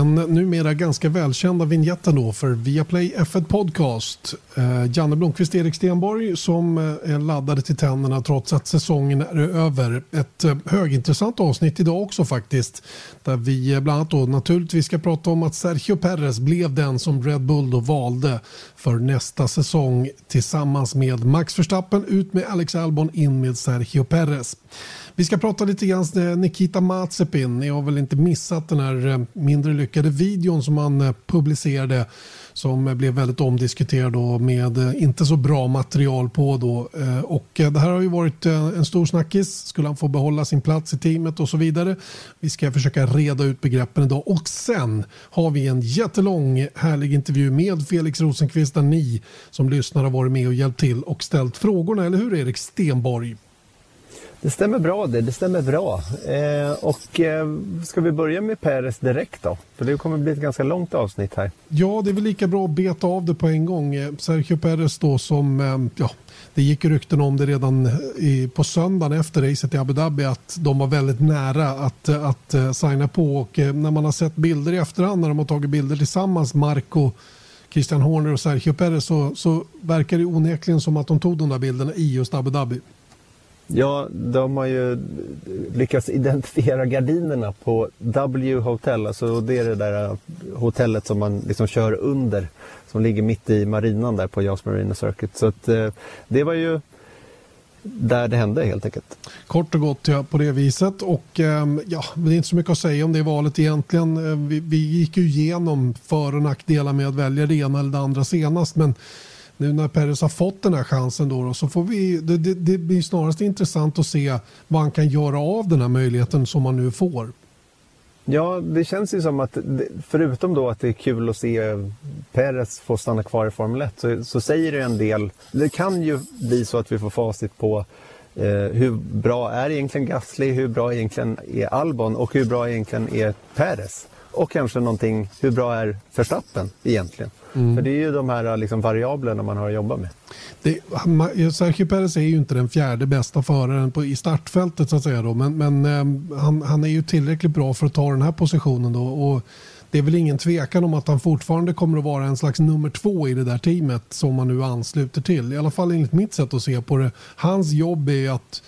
Den numera ganska välkända vignetten då för Viaplay F1 Podcast. Eh, Janne Blomqvist, Erik Stenborg som eh, är laddade till tänderna trots att säsongen är över. Ett eh, högintressant avsnitt idag också faktiskt. Där vi eh, bland annat då naturligtvis ska prata om att Sergio Perez blev den som Red Bull då valde för nästa säsong tillsammans med Max Verstappen. Ut med Alex Albon, in med Sergio Perez. Vi ska prata lite grann eh, Nikita Mazepin. Ni har väl inte missat den här eh, mindre lyckade videon som han eh, publicerade som blev väldigt omdiskuterad och med inte så bra material på. Då. Och det här har ju varit en stor snackis. Skulle han få behålla sin plats i teamet och så vidare. Vi ska försöka reda ut begreppen idag. Och sen har vi en jättelång härlig intervju med Felix Rosenqvist där ni som lyssnar har varit med och hjälpt till och ställt frågorna. Eller hur Erik Stenborg? Det stämmer bra det, det stämmer bra. Eh, och eh, ska vi börja med Peres direkt då? För det kommer bli ett ganska långt avsnitt här. Ja, det är väl lika bra att beta av det på en gång. Eh, Sergio Perez då som, eh, ja, det gick rykten om det redan eh, i, på söndagen efter racet i Abu Dhabi att de var väldigt nära att, eh, att uh, signa på och när man har sett bilder i efterhand när de har tagit bilder tillsammans, Marco Christian Horner och Sergio Perez så, så verkar det onekligen som att de tog de där bilderna i just Abu Dhabi. Ja, de har ju lyckats identifiera gardinerna på W Hotel. Alltså det är det där äh, hotellet som man liksom kör under. Som ligger mitt i marinan där på Jas Marina Circuit. Så att, äh, det var ju där det hände helt enkelt. Kort och gott ja, på det viset. Och ähm, ja, det är inte så mycket att säga om det valet egentligen. Äh, vi, vi gick ju igenom för och nackdelar med att välja det ena eller det andra senast. Men nu när Perez har fått den här chansen då, då så får vi, det, det, det, blir snarast intressant att se vad han kan göra av den här möjligheten som han nu får. Ja, det känns ju som att förutom då att det är kul att se Perez få stanna kvar i Formel 1 så, så säger det en del. Det kan ju bli så att vi får facit på eh, hur bra är egentligen Gasly, hur bra egentligen är Albon och hur bra egentligen är Perez. Och kanske någonting, hur bra är Verstappen egentligen? Mm. För det är ju de här liksom, variablerna man har att jobba med. Det, Sergio Perez är ju inte den fjärde bästa föraren på, i startfältet så att säga då, men, men eh, han, han, är ju tillräckligt bra för att ta den här positionen då. Och det är väl ingen tvekan om att han fortfarande kommer att vara en slags nummer två i det där teamet som man nu ansluter till. I alla fall enligt mitt sätt att se på det. Hans jobb är att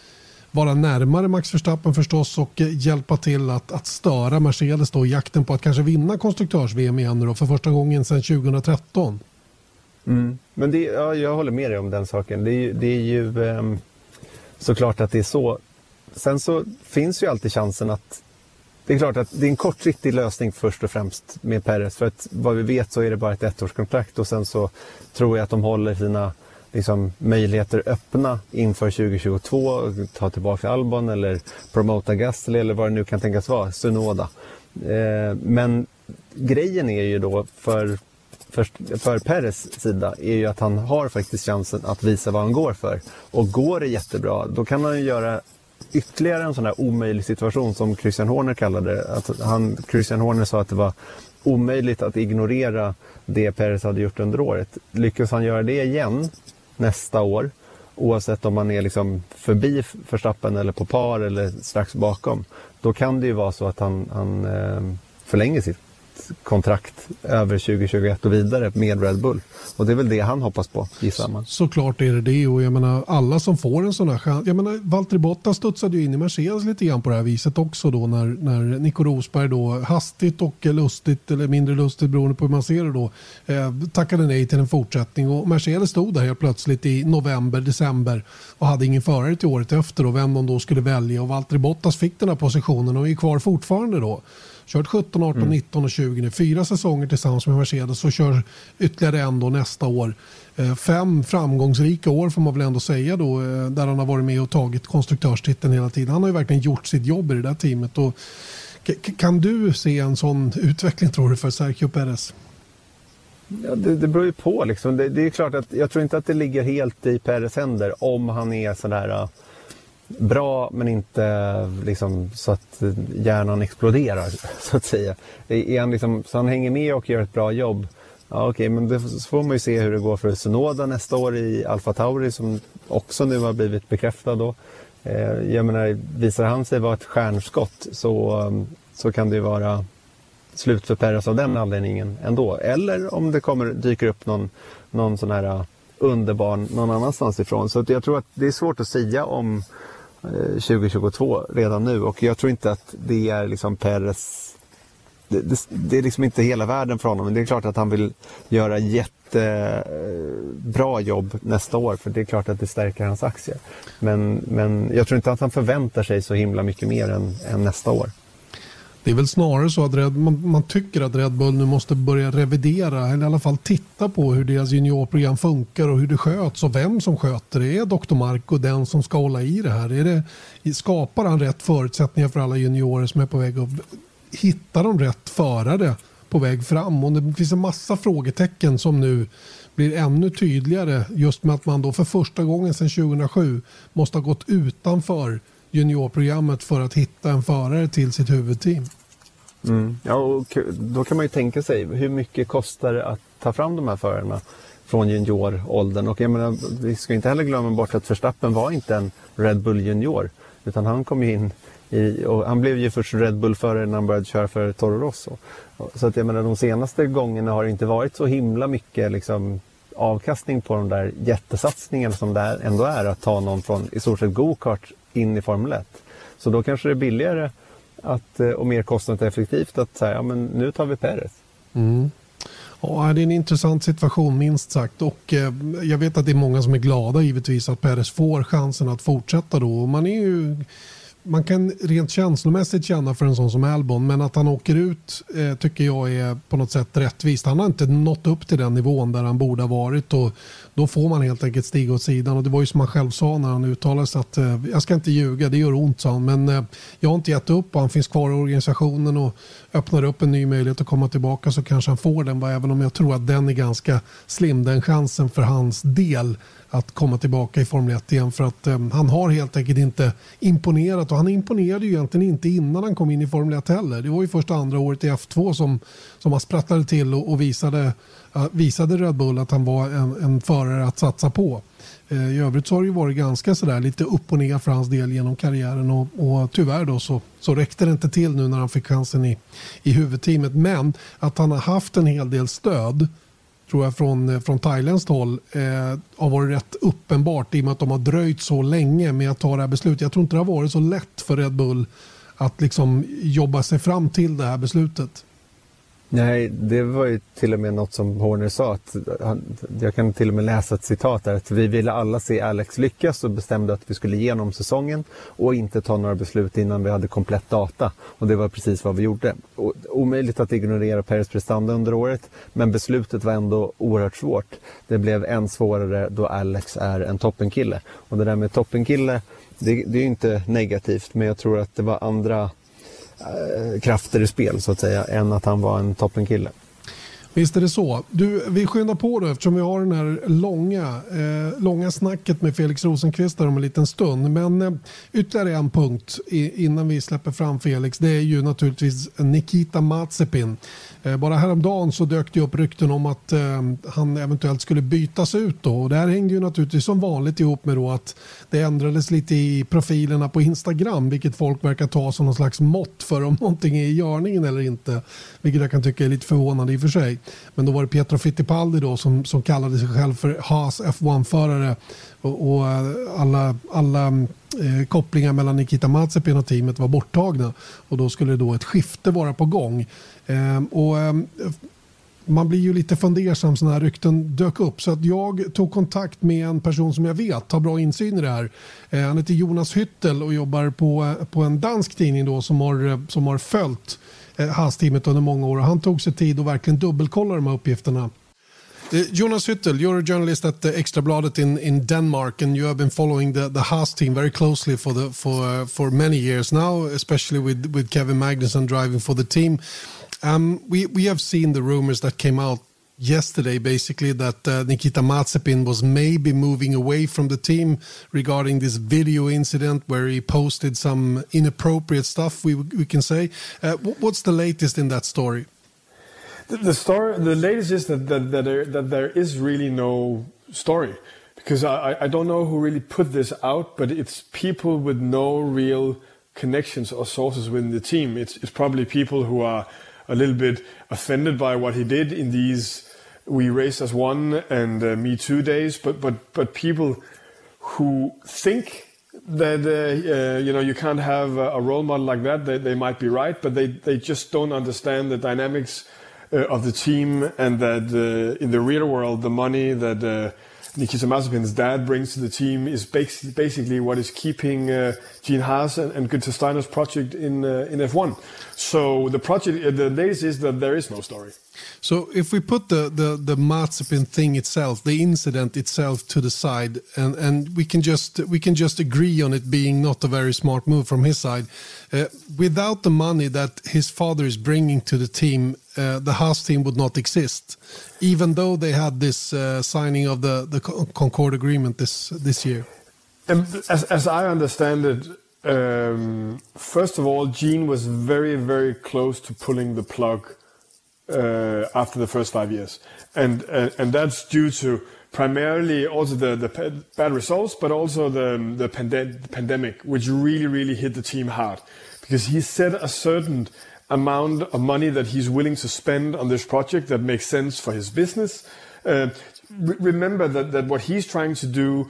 vara närmare Max Verstappen förstås och eh, hjälpa till att, att störa Mercedes då i jakten på att kanske vinna konstruktörs-VM igen då för första gången sedan 2013. Mm. Men det, ja, jag håller med dig om den saken. Det är, det är ju eh, såklart att det är så. Sen så finns ju alltid chansen att det är klart att det är en kortsiktig lösning först och främst med Perez. För att vad vi vet så är det bara ett ettårskontrakt och sen så tror jag att de håller sina liksom, möjligheter öppna inför 2022. Ta tillbaka Albon eller promota Gasly eller vad det nu kan tänkas vara, Sunoda. Eh, men grejen är ju då för, för, för Peres sida är ju att han har faktiskt chansen att visa vad han går för. Och går det jättebra, då kan han ju göra ytterligare en sån här omöjlig situation som Christian Horner kallade det. Att han, Christian Horner sa att det var omöjligt att ignorera det Peres hade gjort under året. Lyckas han göra det igen nästa år. Oavsett om man är liksom förbi förstappen eller på par eller strax bakom. Då kan det ju vara så att han, han eh, förlänger sitt kontrakt över 2021 och vidare med Red Bull. Och det är väl det han hoppas på, gissar man. Såklart är det det och jag menar alla som får en sån här chans. Jag menar Valtteri Bottas studsade ju in i Mercedes lite grann på det här viset också då när, när Nico Rosberg då hastigt och lustigt eller mindre lustigt beroende på hur man ser det då eh, tackade nej till en fortsättning och Mercedes stod där helt plötsligt i november, december och hade ingen förare till året efter och vem de då skulle välja och Valtteri Bottas fick den här positionen och är kvar fortfarande då. Kört 17, 18, mm. 19 och 20 nu. Fyra säsonger tillsammans med Mercedes och kör ytterligare en då nästa år. Eh, fem framgångsrika år får man väl ändå säga då eh, där han har varit med och tagit konstruktörstiteln hela tiden. Han har ju verkligen gjort sitt jobb i det där teamet. Och kan du se en sån utveckling tror du för Sergio Perez? Ja, det, det beror ju på. Liksom. Det, det, är klart att jag tror inte att det ligger helt i Perez händer om han är sådär bra men inte liksom, så att hjärnan exploderar så att säga. Är han liksom, så han hänger med och gör ett bra jobb. Ja, Okej, okay, men det får man ju se hur det går för Sunoda nästa år i Alfa Tauri som också nu har blivit bekräftad. Då. Eh, jag menar, visar han sig vara ett stjärnskott så, um, så kan det ju vara slut för Perez av den anledningen ändå. Eller om det kommer, dyker upp någon, någon sån här uh, underbarn någon annanstans ifrån. Så jag tror att det är svårt att säga om Eh, 2022 redan nu och jag tror inte att det är liksom Peres, det, det, det, är liksom inte hela världen för honom. Men det är klart att han vill göra jättebra jobb nästa år. För det är klart att det stärker hans aktier. Men, men jag tror inte att han förväntar sig så himla mycket mer än, än nästa år. Det är väl snarare så att Red, man, man, tycker att Red Bull nu måste börja revidera eller i alla fall titta på hur deras juniorprogram funkar och hur det sköts och vem som sköter det. Är Dr. Marco den som ska hålla i det här? Är det, skapar han rätt förutsättningar för alla juniorer som är på väg att hitta de rätt förare på väg fram? Och det finns en massa frågetecken som nu blir ännu tydligare just med att man då för första gången sedan 2007 måste ha gått utanför juniorprogrammet för att hitta en förare till sitt huvudteam. Mm. Ja, och då kan man ju tänka sig hur mycket kostar det att ta fram de här förarna från junioråldern? Och jag menar, vi ska inte heller glömma bort att Verstappen var inte en Red Bull junior utan han kom in i, och han blev ju först Red Bull-förare när han började köra för Toro Rosso. Så att jag menar de senaste gångerna har det inte varit så himla mycket liksom, avkastning på de där jättesatsningarna som det ändå är att ta någon från i stort sett gokart in i Formel 1. Så då kanske det är billigare att, eh, och mer kostnadseffektivt att säga ja, men nu tar vi Perez. Mm. Ja, det är en intressant situation minst sagt och eh, jag vet att det är många som är glada givetvis att Perez får chansen att fortsätta då. Man är ju man kan rent känslomässigt känna för en sån som Albon men att han åker ut eh, tycker jag är på något sätt rättvist. Han har inte nått upp till den nivån där han borde ha varit och då får man helt enkelt stiga åt sidan. Och det var ju som han själv sa när han uttalade sig att eh, jag ska inte ljuga, det gör ont sa han. Men eh, jag har inte gett upp och han finns kvar i organisationen och öppnar upp en ny möjlighet att komma tillbaka så kanske han får den. Även om jag tror att den är ganska slim den chansen för hans del att komma tillbaka i Formel 1 igen för att um, han har helt enkelt inte imponerat och han imponerade ju egentligen inte innan han kom in i Formel 1 heller. Det var ju första andra året i F2 som, som han sprattlade till och, och visade, uh, visade Red Bull att han var en, en förare att satsa på. Uh, I övrigt så har det ju varit ganska sådär lite upp och ner för hans del genom karriären och, och tyvärr då så, så räckte det inte till nu när han fick chansen i, i huvudteamet. Men att han har haft en hel del stöd tror jag från, eh, från thailändskt håll eh, har varit rätt uppenbart i och med att de har dröjt så länge med att ta det här beslutet. Jag tror inte det har varit så lätt för Red Bull att liksom jobba sig fram till det här beslutet. Nej, det var ju till och med något som Horner sa. Att han, jag kan till och med läsa ett citat där. Att vi ville alla se Alex lyckas och bestämde att vi skulle igenom säsongen och inte ta några beslut innan vi hade komplett data. Och det var precis vad vi gjorde. Och, omöjligt att ignorera Peres prestanda under året, men beslutet var ändå oerhört svårt. Det blev än svårare då Alex är en toppenkille. Och det där med toppenkille, det, det är ju inte negativt, men jag tror att det var andra Eh, krafter i spel så att säga än att han var en toppenkille. Visst är det så. Du, vi skyndar på då eftersom vi har den här långa, eh, långa snacket med Felix Rosenqvist om en liten stund. Men eh, ytterligare en punkt i, innan vi släpper fram Felix. Det är ju naturligtvis Nikita Mazepin. Eh, bara häromdagen så dök det upp rykten om att eh, han eventuellt skulle bytas ut. Då. Och det här hängde ju naturligtvis som vanligt ihop med då att det ändrades lite i profilerna på Instagram vilket folk verkar ta som någon slags mått för om någonting är i görningen eller inte. Vilket jag kan tycka är lite förvånande i och för sig. Men då var det Pietro Fittipaldi då som, som kallade sig själv för Haas F1-förare och, och eh, alla, alla eh, kopplingar mellan Nikita Mazepin och teamet var borttagna och då skulle då ett skifte vara på gång. Eh, och, eh, man blir ju lite fundersam när rykten dök upp så att jag tog kontakt med en person som jag vet har bra insyn i det här. Eh, han heter Jonas Hyttel och jobbar på, på en dansk tidning då som har, som har följt Eh, Haas-teamet under många år. Han tog sig tid att verkligen dubbelkolla de här uppgifterna. Eh, Jonas Hyttel, you're a journalist at the Extrabladet in, in Denmark, and you have been following the, the Haas team very closely for the for uh, for many years now, especially with with Kevin Magnussen driving for the team. Um, we we have seen the rumors that came out yesterday, basically that uh, Nikita Mazepin was maybe moving away from the team regarding this video incident where he posted some inappropriate stuff. We we can say. Uh, what's the latest in that story? The, the story, the latest is that that that there, that there is really no story because I, I don't know who really put this out, but it's people with no real connections or sources within the team. It's it's probably people who are a little bit offended by what he did in these "We Race as One" and uh, "Me Too" days. But but but people who think that uh, uh, you know you can't have a role model like that, they, they might be right, but they they just don't understand the dynamics uh, of the team and that uh, in the real world, the money that uh, Nikita Mazepin's dad brings to the team is basically what is keeping uh, Gene Haas and, and Günther Steiner's project in uh, in F1. So the project, uh, the latest is that there is no story. So if we put the the the Mazepin thing itself, the incident itself to the side, and and we can just we can just agree on it being not a very smart move from his side. Uh, without the money that his father is bringing to the team, uh, the Haas team would not exist, even though they had this uh, signing of the the Concord Agreement this this year. And as as I understand it, um, first of all, Gene was very very close to pulling the plug uh, after the first five years, and uh, and that's due to primarily also the, the bad results, but also the the pande- pandemic, which really really hit the team hard, because he set a certain amount of money that he's willing to spend on this project that makes sense for his business. Uh, re- remember that that what he's trying to do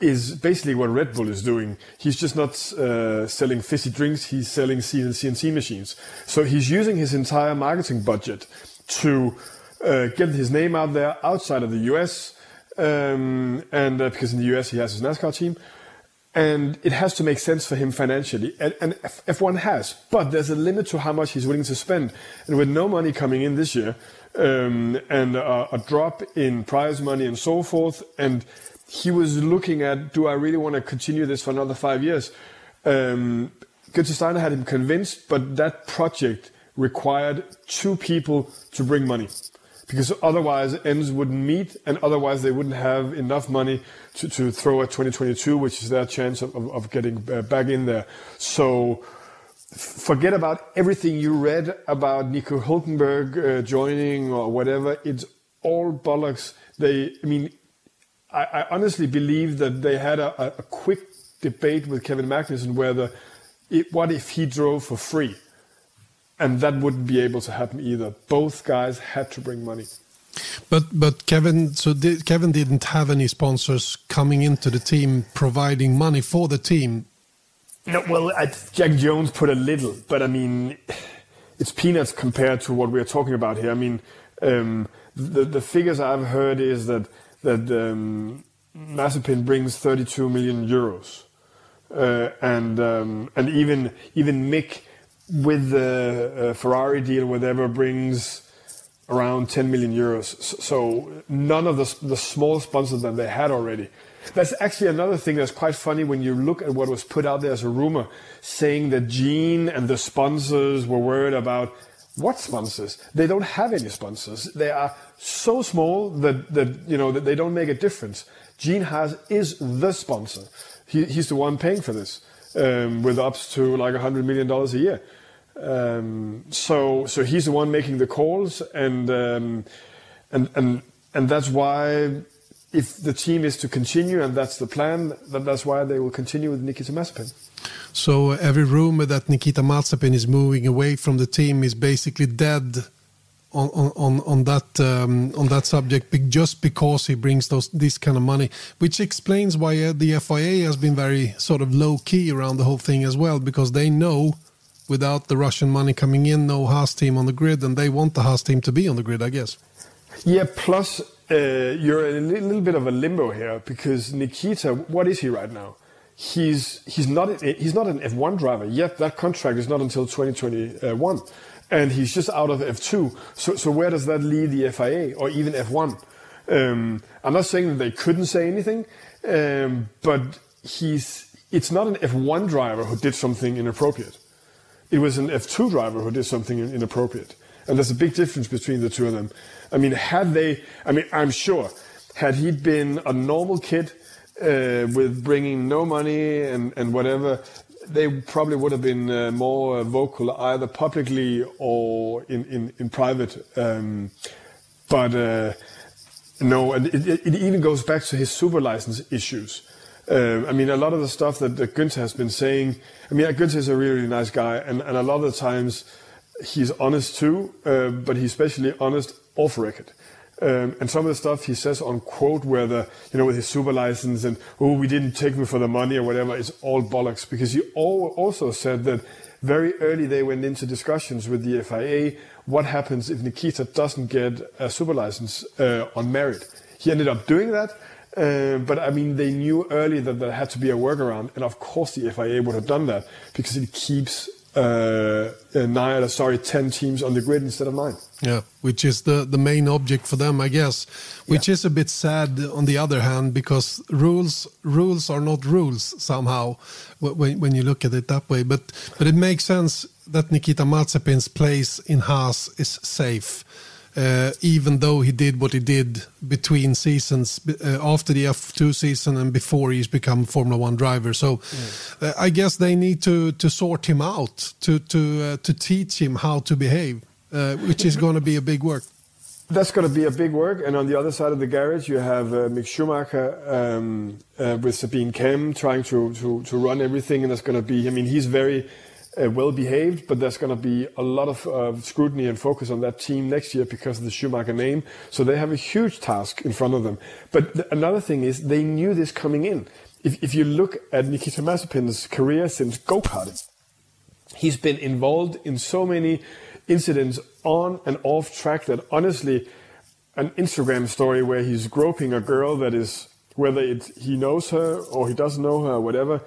is basically what Red Bull is doing. He's just not uh, selling fizzy drinks, he's selling CNC machines. So he's using his entire marketing budget to uh, get his name out there outside of the US. Um, and uh, because in the US he has his NASCAR team. And it has to make sense for him financially. And, and F1 has. But there's a limit to how much he's willing to spend. And with no money coming in this year, um, and a drop in prize money and so forth, and he was looking at, do I really want to continue this for another five years? Um, Günther Steiner had him convinced, but that project required two people to bring money because otherwise ends wouldn't meet and otherwise they wouldn't have enough money to, to throw at 2022, which is their chance of, of, of getting uh, back in there. So forget about everything you read about Nico Hulkenberg uh, joining or whatever. It's all bollocks. They, I mean, I, I honestly believe that they had a, a, quick debate with Kevin Magnussen where the, it, what if he drove for free? And that wouldn't be able to happen either. Both guys had to bring money. But but Kevin, so did, Kevin didn't have any sponsors coming into the team providing money for the team. No, well, Jack Jones put a little, but I mean, it's peanuts compared to what we're talking about here. I mean, um, the the figures I've heard is that that um, Mazepin brings 32 million euros, uh, and um, and even even Mick with the uh, Ferrari deal, whatever, brings around 10 million euros. So none of the, the small sponsors that they had already. That's actually another thing that's quite funny when you look at what was put out there as a rumor, saying that Gene and the sponsors were worried about what sponsors? They don't have any sponsors. They are so small that, that you know that they don't make a difference. Gene Haas is the sponsor. He, he's the one paying for this, um, with ups to like hundred million dollars a year. Um, so so he's the one making the calls, and um, and and and that's why if the team is to continue, and that's the plan, that that's why they will continue with Nikita Mazepin. So every rumor that Nikita Mazepin is moving away from the team is basically dead on on on that um, on that subject just because he brings those this kind of money, which explains why uh, the FIA has been very sort of low key around the whole thing as well, because they know without the Russian money coming in, no Haas team on the grid, and they want the Haas team to be on the grid, I guess. Yeah. Plus, uh, you're in a little bit of a limbo here because Nikita, what is he right now? he's he's not he's not an F1 driver yet. That contract is not until 2021, and he's just out of F2. So so where does that leave the FIA or even F1? Um, I'm not saying that they couldn't say anything, um, but he's it's not an F1 driver who did something inappropriate. It was an F2 driver who did something inappropriate, and there's a big difference between the two of them. I mean, had they, I mean, I'm sure, had he been a normal kid uh, with bringing no money and, and whatever, they probably would have been uh, more vocal either publicly or in, in, in private. Um, but uh, no, and it, it, even goes back to his super license issues. Uh, I mean, a lot of the stuff that, that Günther has been saying, I mean, Günther is a really, really nice guy, and, and a lot of the times he's honest too, uh, but he's especially honest off record. Um, and some of the stuff he says on quote where the you know with his super license and oh we didn't take me for the money or whatever is all bollocks because he also said that very early they went into discussions with the FIA what happens if Nikita doesn't get a super license uh, on merit. He ended up doing that, uh, but I mean, they knew early that there had to be a workaround, and of course the FIA would have done that because it keeps uh, nine, sorry, ten teams on the grid instead of nine. Yeah, which is the the main object for them, I guess. Which yeah. is a bit sad on the other hand because rules rules are not rules somehow when when you look at it that way. But but it makes sense that Nikita Mazepin's place in Haas is safe uh, even though he did what he did between seasons, uh, after the F2 season and before he's become Formula One driver. So mm. uh, I guess they need to to sort him out to to uh, to teach him how to behave, uh, which is going to be a big work. That's going to be a big work. And on the other side of the garage, you have uh, Mick Schumacher um, with Sabine Kem trying to, to, to run everything. And that's going to be, I mean, he's very uh, well behaved, but there's going to be a lot of uh, scrutiny and focus on that team next year because of the Schumacher name. So they have a huge task in front of them. But th- another thing is they knew this coming in. If, if you look at Nikita Mazepin's career since go karting, he's been involved in so many incidents on and off track that honestly, an Instagram story where he's groping a girl that is whether he knows her or he doesn't know her whatever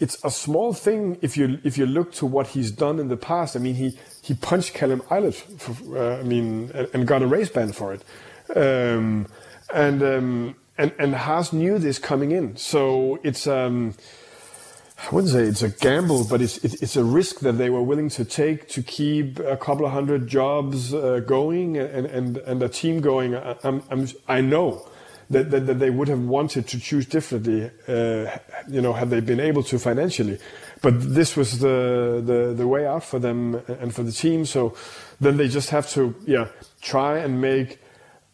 it's a small thing if you if you look to what he's done in the past. I mean, he he punched Callum Ilott, for, uh, I mean, and, and, got a race ban for it, um, and um, and and Haas knew this coming in, so it's. Um, I wouldn't say it's a gamble, but it's it, it's a risk that they were willing to take to keep a couple of hundred jobs uh, going and, and and a team going. I, I'm, I'm, I know that, that, that they would have wanted to choose differently, uh, you know, had they been able to financially. But this was the, the, the way out for them and for the team. So then they just have to, yeah, try and make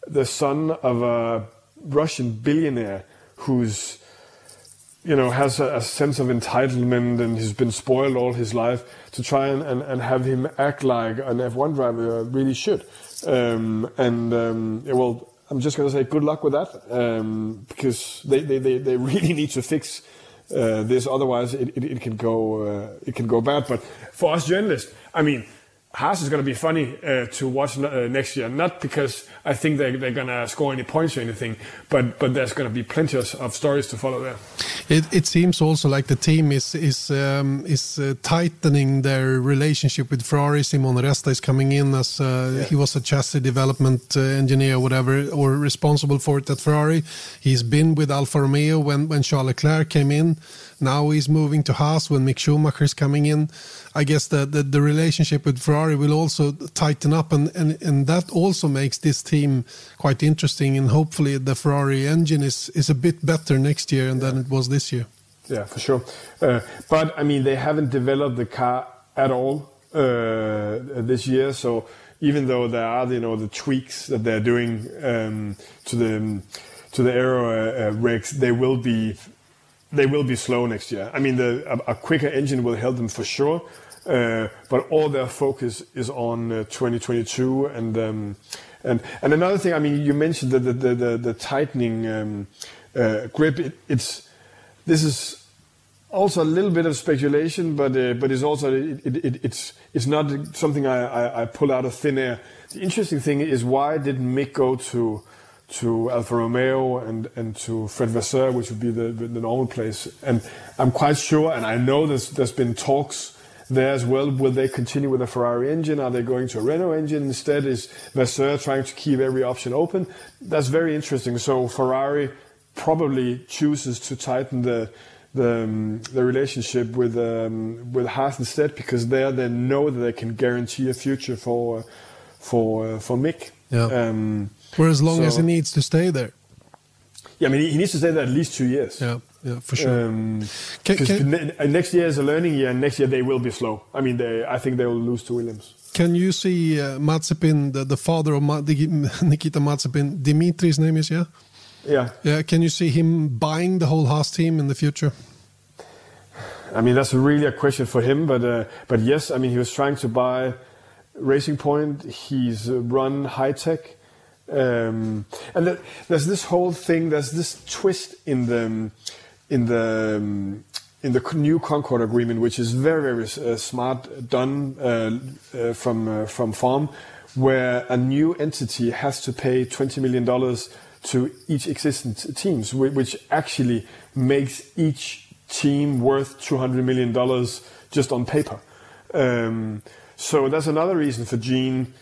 the son of a Russian billionaire who's, you know, has a, a, sense of entitlement and he's been spoiled all his life to try and, and, and have him act like an F1 driver really should. Um, and, um, well, I'm just going to say good luck with that um, because they, they, they, they, really need to fix uh, this. Otherwise, it, it, it can go uh, it can go bad. But for us journalists, I mean, Haas is going to be funny uh, to watch uh, next year. Not because I think they're, they're going to score any points or anything, but but there's going to be plenty of, of stories to follow there. It, it seems also like the team is is um, is uh, tightening their relationship with Ferrari. Simon Resta is coming in as uh, yeah. he was a chassis development uh, engineer, whatever, or responsible for it at Ferrari. He's been with Alfa Romeo when when Charles Leclerc came in. Now he's moving to Haas when Mick Schumacher is coming in. I guess the, the, the relationship with Ferrari will also tighten up, and, and, and that also makes this team quite interesting. And hopefully, the Ferrari engine is, is a bit better next year than it was this year. Yeah, for sure. Uh, but I mean, they haven't developed the car at all uh, this year, so even though there are you know the tweaks that they're doing um, to the to the aero uh, uh rigs, they will be they will be slow next year. I mean, the, a, a quicker engine will help them for sure, uh, but all their focus is on uh, 2022 and um, and and another thing. I mean, you mentioned the the the, the tightening um, uh, grip. It, it's this is also a little bit of speculation, but uh, but it's also it, it, it's it's not something I, I, I pull out of thin air. The interesting thing is why did Mick go to to Alfa Romeo and, and to Fred Vasseur, which would be the, the normal place. And I'm quite sure, and I know there's, there's been talks there as well. Will they continue with a Ferrari engine? Are they going to a Renault engine instead? Is Vasseur trying to keep every option open? That's very interesting. So Ferrari probably chooses to tighten the the, um, the relationship with um, with Haas instead because there they know that they can guarantee a future for for uh, for Mick. Yeah. Um, for as long so, as he needs to stay there. Yeah, I mean, he needs to stay there at least two years. Yeah, yeah, for sure. Um, can, can, next year is a learning year, and next year they will be slow. I mean, they, I think they will lose to Williams. Can you see uh, Mazepin, the, the father of Ma Nikita Mazepin, Dimitri's name is, yeah? Yeah. Yeah. Can you see him buying the whole Haas team in the future? I mean, that's really a question for him, but uh, but yes, I mean, he was trying to buy Racing Point. He's run high tech. Um, and th- there's this whole thing. There's this twist in the in the um, in the new Concord agreement, which is very very uh, smart done uh, uh, from uh, from Farm, where a new entity has to pay twenty million dollars to each existing teams, which actually makes each team worth two hundred million dollars just on paper. Um, so that's another reason for Gene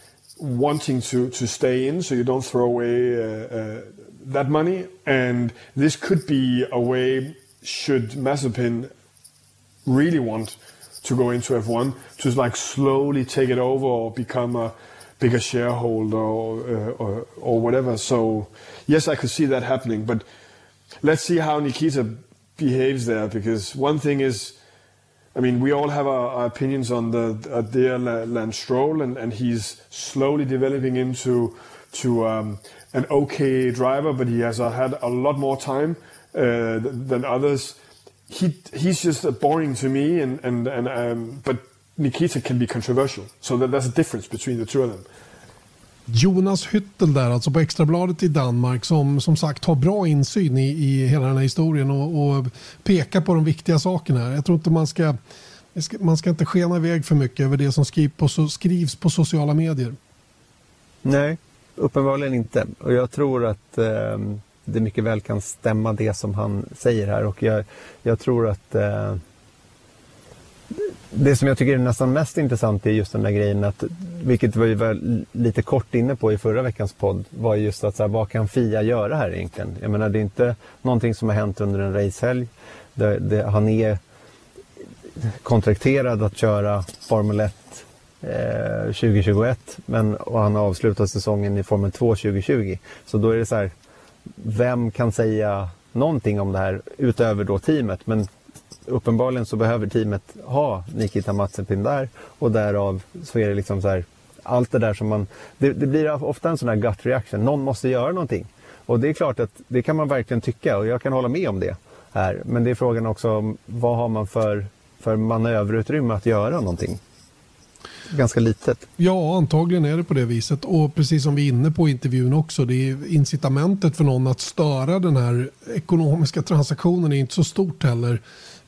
wanting to, to stay in so you don't throw away uh, uh, that money. And this could be a way, should Mazepin really want to go into F1, to like slowly take it over or become a bigger shareholder or, uh, or, or whatever. So, yes, I could see that happening. But let's see how Nikita behaves there because one thing is I mean, we all have our, our opinions on the uh, dear Lance Stroll, and, and he's slowly developing into to um, an okay driver, but he has uh, had a lot more time uh, than others. He he's just boring to me, and and and um, but Nikita can be controversial, so that, there's a difference between the two of them. Jonas Hyttel där, alltså på Extrabladet i Danmark som som sagt har bra insyn i, i hela den här historien och, och pekar på de viktiga sakerna. Jag tror inte man ska, man ska inte skena iväg för mycket över det som skrivs på, skrivs på sociala medier. Nej, uppenbarligen inte. Och jag tror att eh, det mycket väl kan stämma det som han säger här och jag, jag tror att eh, det som jag tycker är nästan mest intressant är just den där grejen att, vilket vi var lite kort inne på i förra veckans podd, var just att så här, vad kan Fia göra här egentligen? Jag menar det är inte någonting som har hänt under en racehelg. Det, det, han är kontrakterad att köra Formel 1 eh, 2021 men, och han har avslutat säsongen i Formel 2 2020. Så då är det så här, vem kan säga någonting om det här utöver då teamet? Men uppenbarligen så behöver teamet ha Nikita Mazepin där och därav så är det liksom så här allt det där som man... Det, det, blir ofta en sån här gut reaction. Någon måste göra någonting. Och det är klart att det kan man verkligen tycka och jag kan hålla med om det här. Men det är frågan också om vad har man för, för manöverutrymme att göra någonting? Ganska litet. Ja, antagligen är det på det viset. Och precis som vi är inne på i intervjun också, det är incitamentet för någon att störa den här ekonomiska transaktionen är inte så stort heller.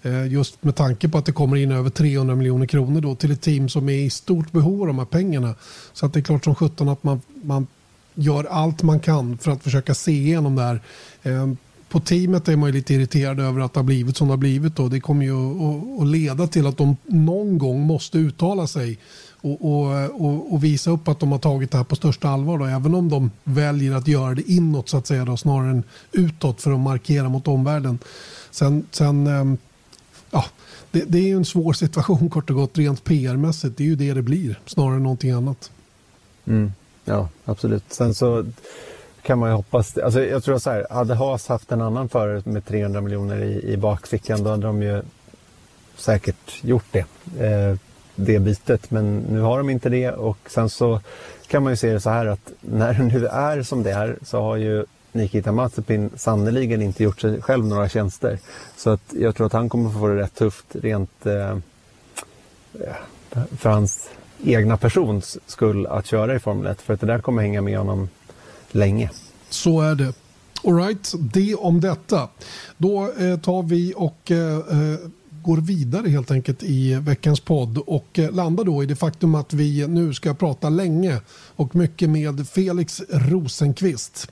Eh, just med tanke på att det kommer in över 300 miljoner kronor då till ett team som är i stort behov av de här pengarna. Så att det är klart som sjutton att man, man gör allt man kan för att försöka se igenom det här. Eh, på teamet är man lite irriterad över att det har blivit som det har blivit. Då. Det kommer ju att leda till att de någon gång måste uttala sig och, och, och, och, visa upp att de har tagit det här på största allvar. Då, även om de väljer att göra det inåt så att säga då, snarare än utåt för att markera mot omvärlden. Sen, sen ehm, ja, det, det, är ju en svår situation kort och gott rent PR-mässigt. Det är ju det det blir snarare än någonting annat. Mm, ja, absolut. Sen så kan man ju hoppas. Alltså jag tror så här, hade Haas haft en annan förare med 300 miljoner i, i bakfickan då hade de ju säkert gjort det. Eh, det bytet. Men nu har de inte det och sen så kan man ju se det så här att när det nu är som det är så har ju Nikita Mazepin sannerligen inte gjort sig själv några tjänster. Så att jag tror att han kommer få det rätt tufft rent eh, eh, för hans egna persons skull att köra i Formel 1. För att det där kommer hänga med honom länge. Så är det. Alright, det om detta. Då eh, tar vi och eh, eh går vidare helt enkelt i veckans podd och eh, landar då i det faktum att vi nu ska prata länge och mycket med Felix Rosenqvist.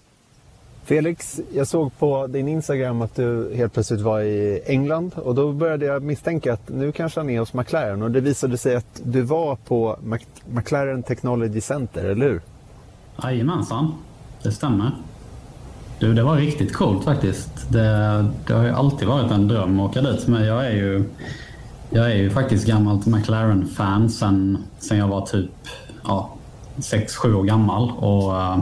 Felix, jag såg på din Instagram att du helt plötsligt var i England och då började jag misstänka att nu kanske han är hos McLaren och det visade sig att du var på McLaren Technology Center, eller hur? Jajamensan, det stämmer. Du, det var riktigt coolt faktiskt. Det, det har ju alltid varit en dröm att åka dit men jag är ju, jag är ju faktiskt gammalt McLaren-fan sen, sen jag var typ ja, 6-7 år gammal. Och, eh,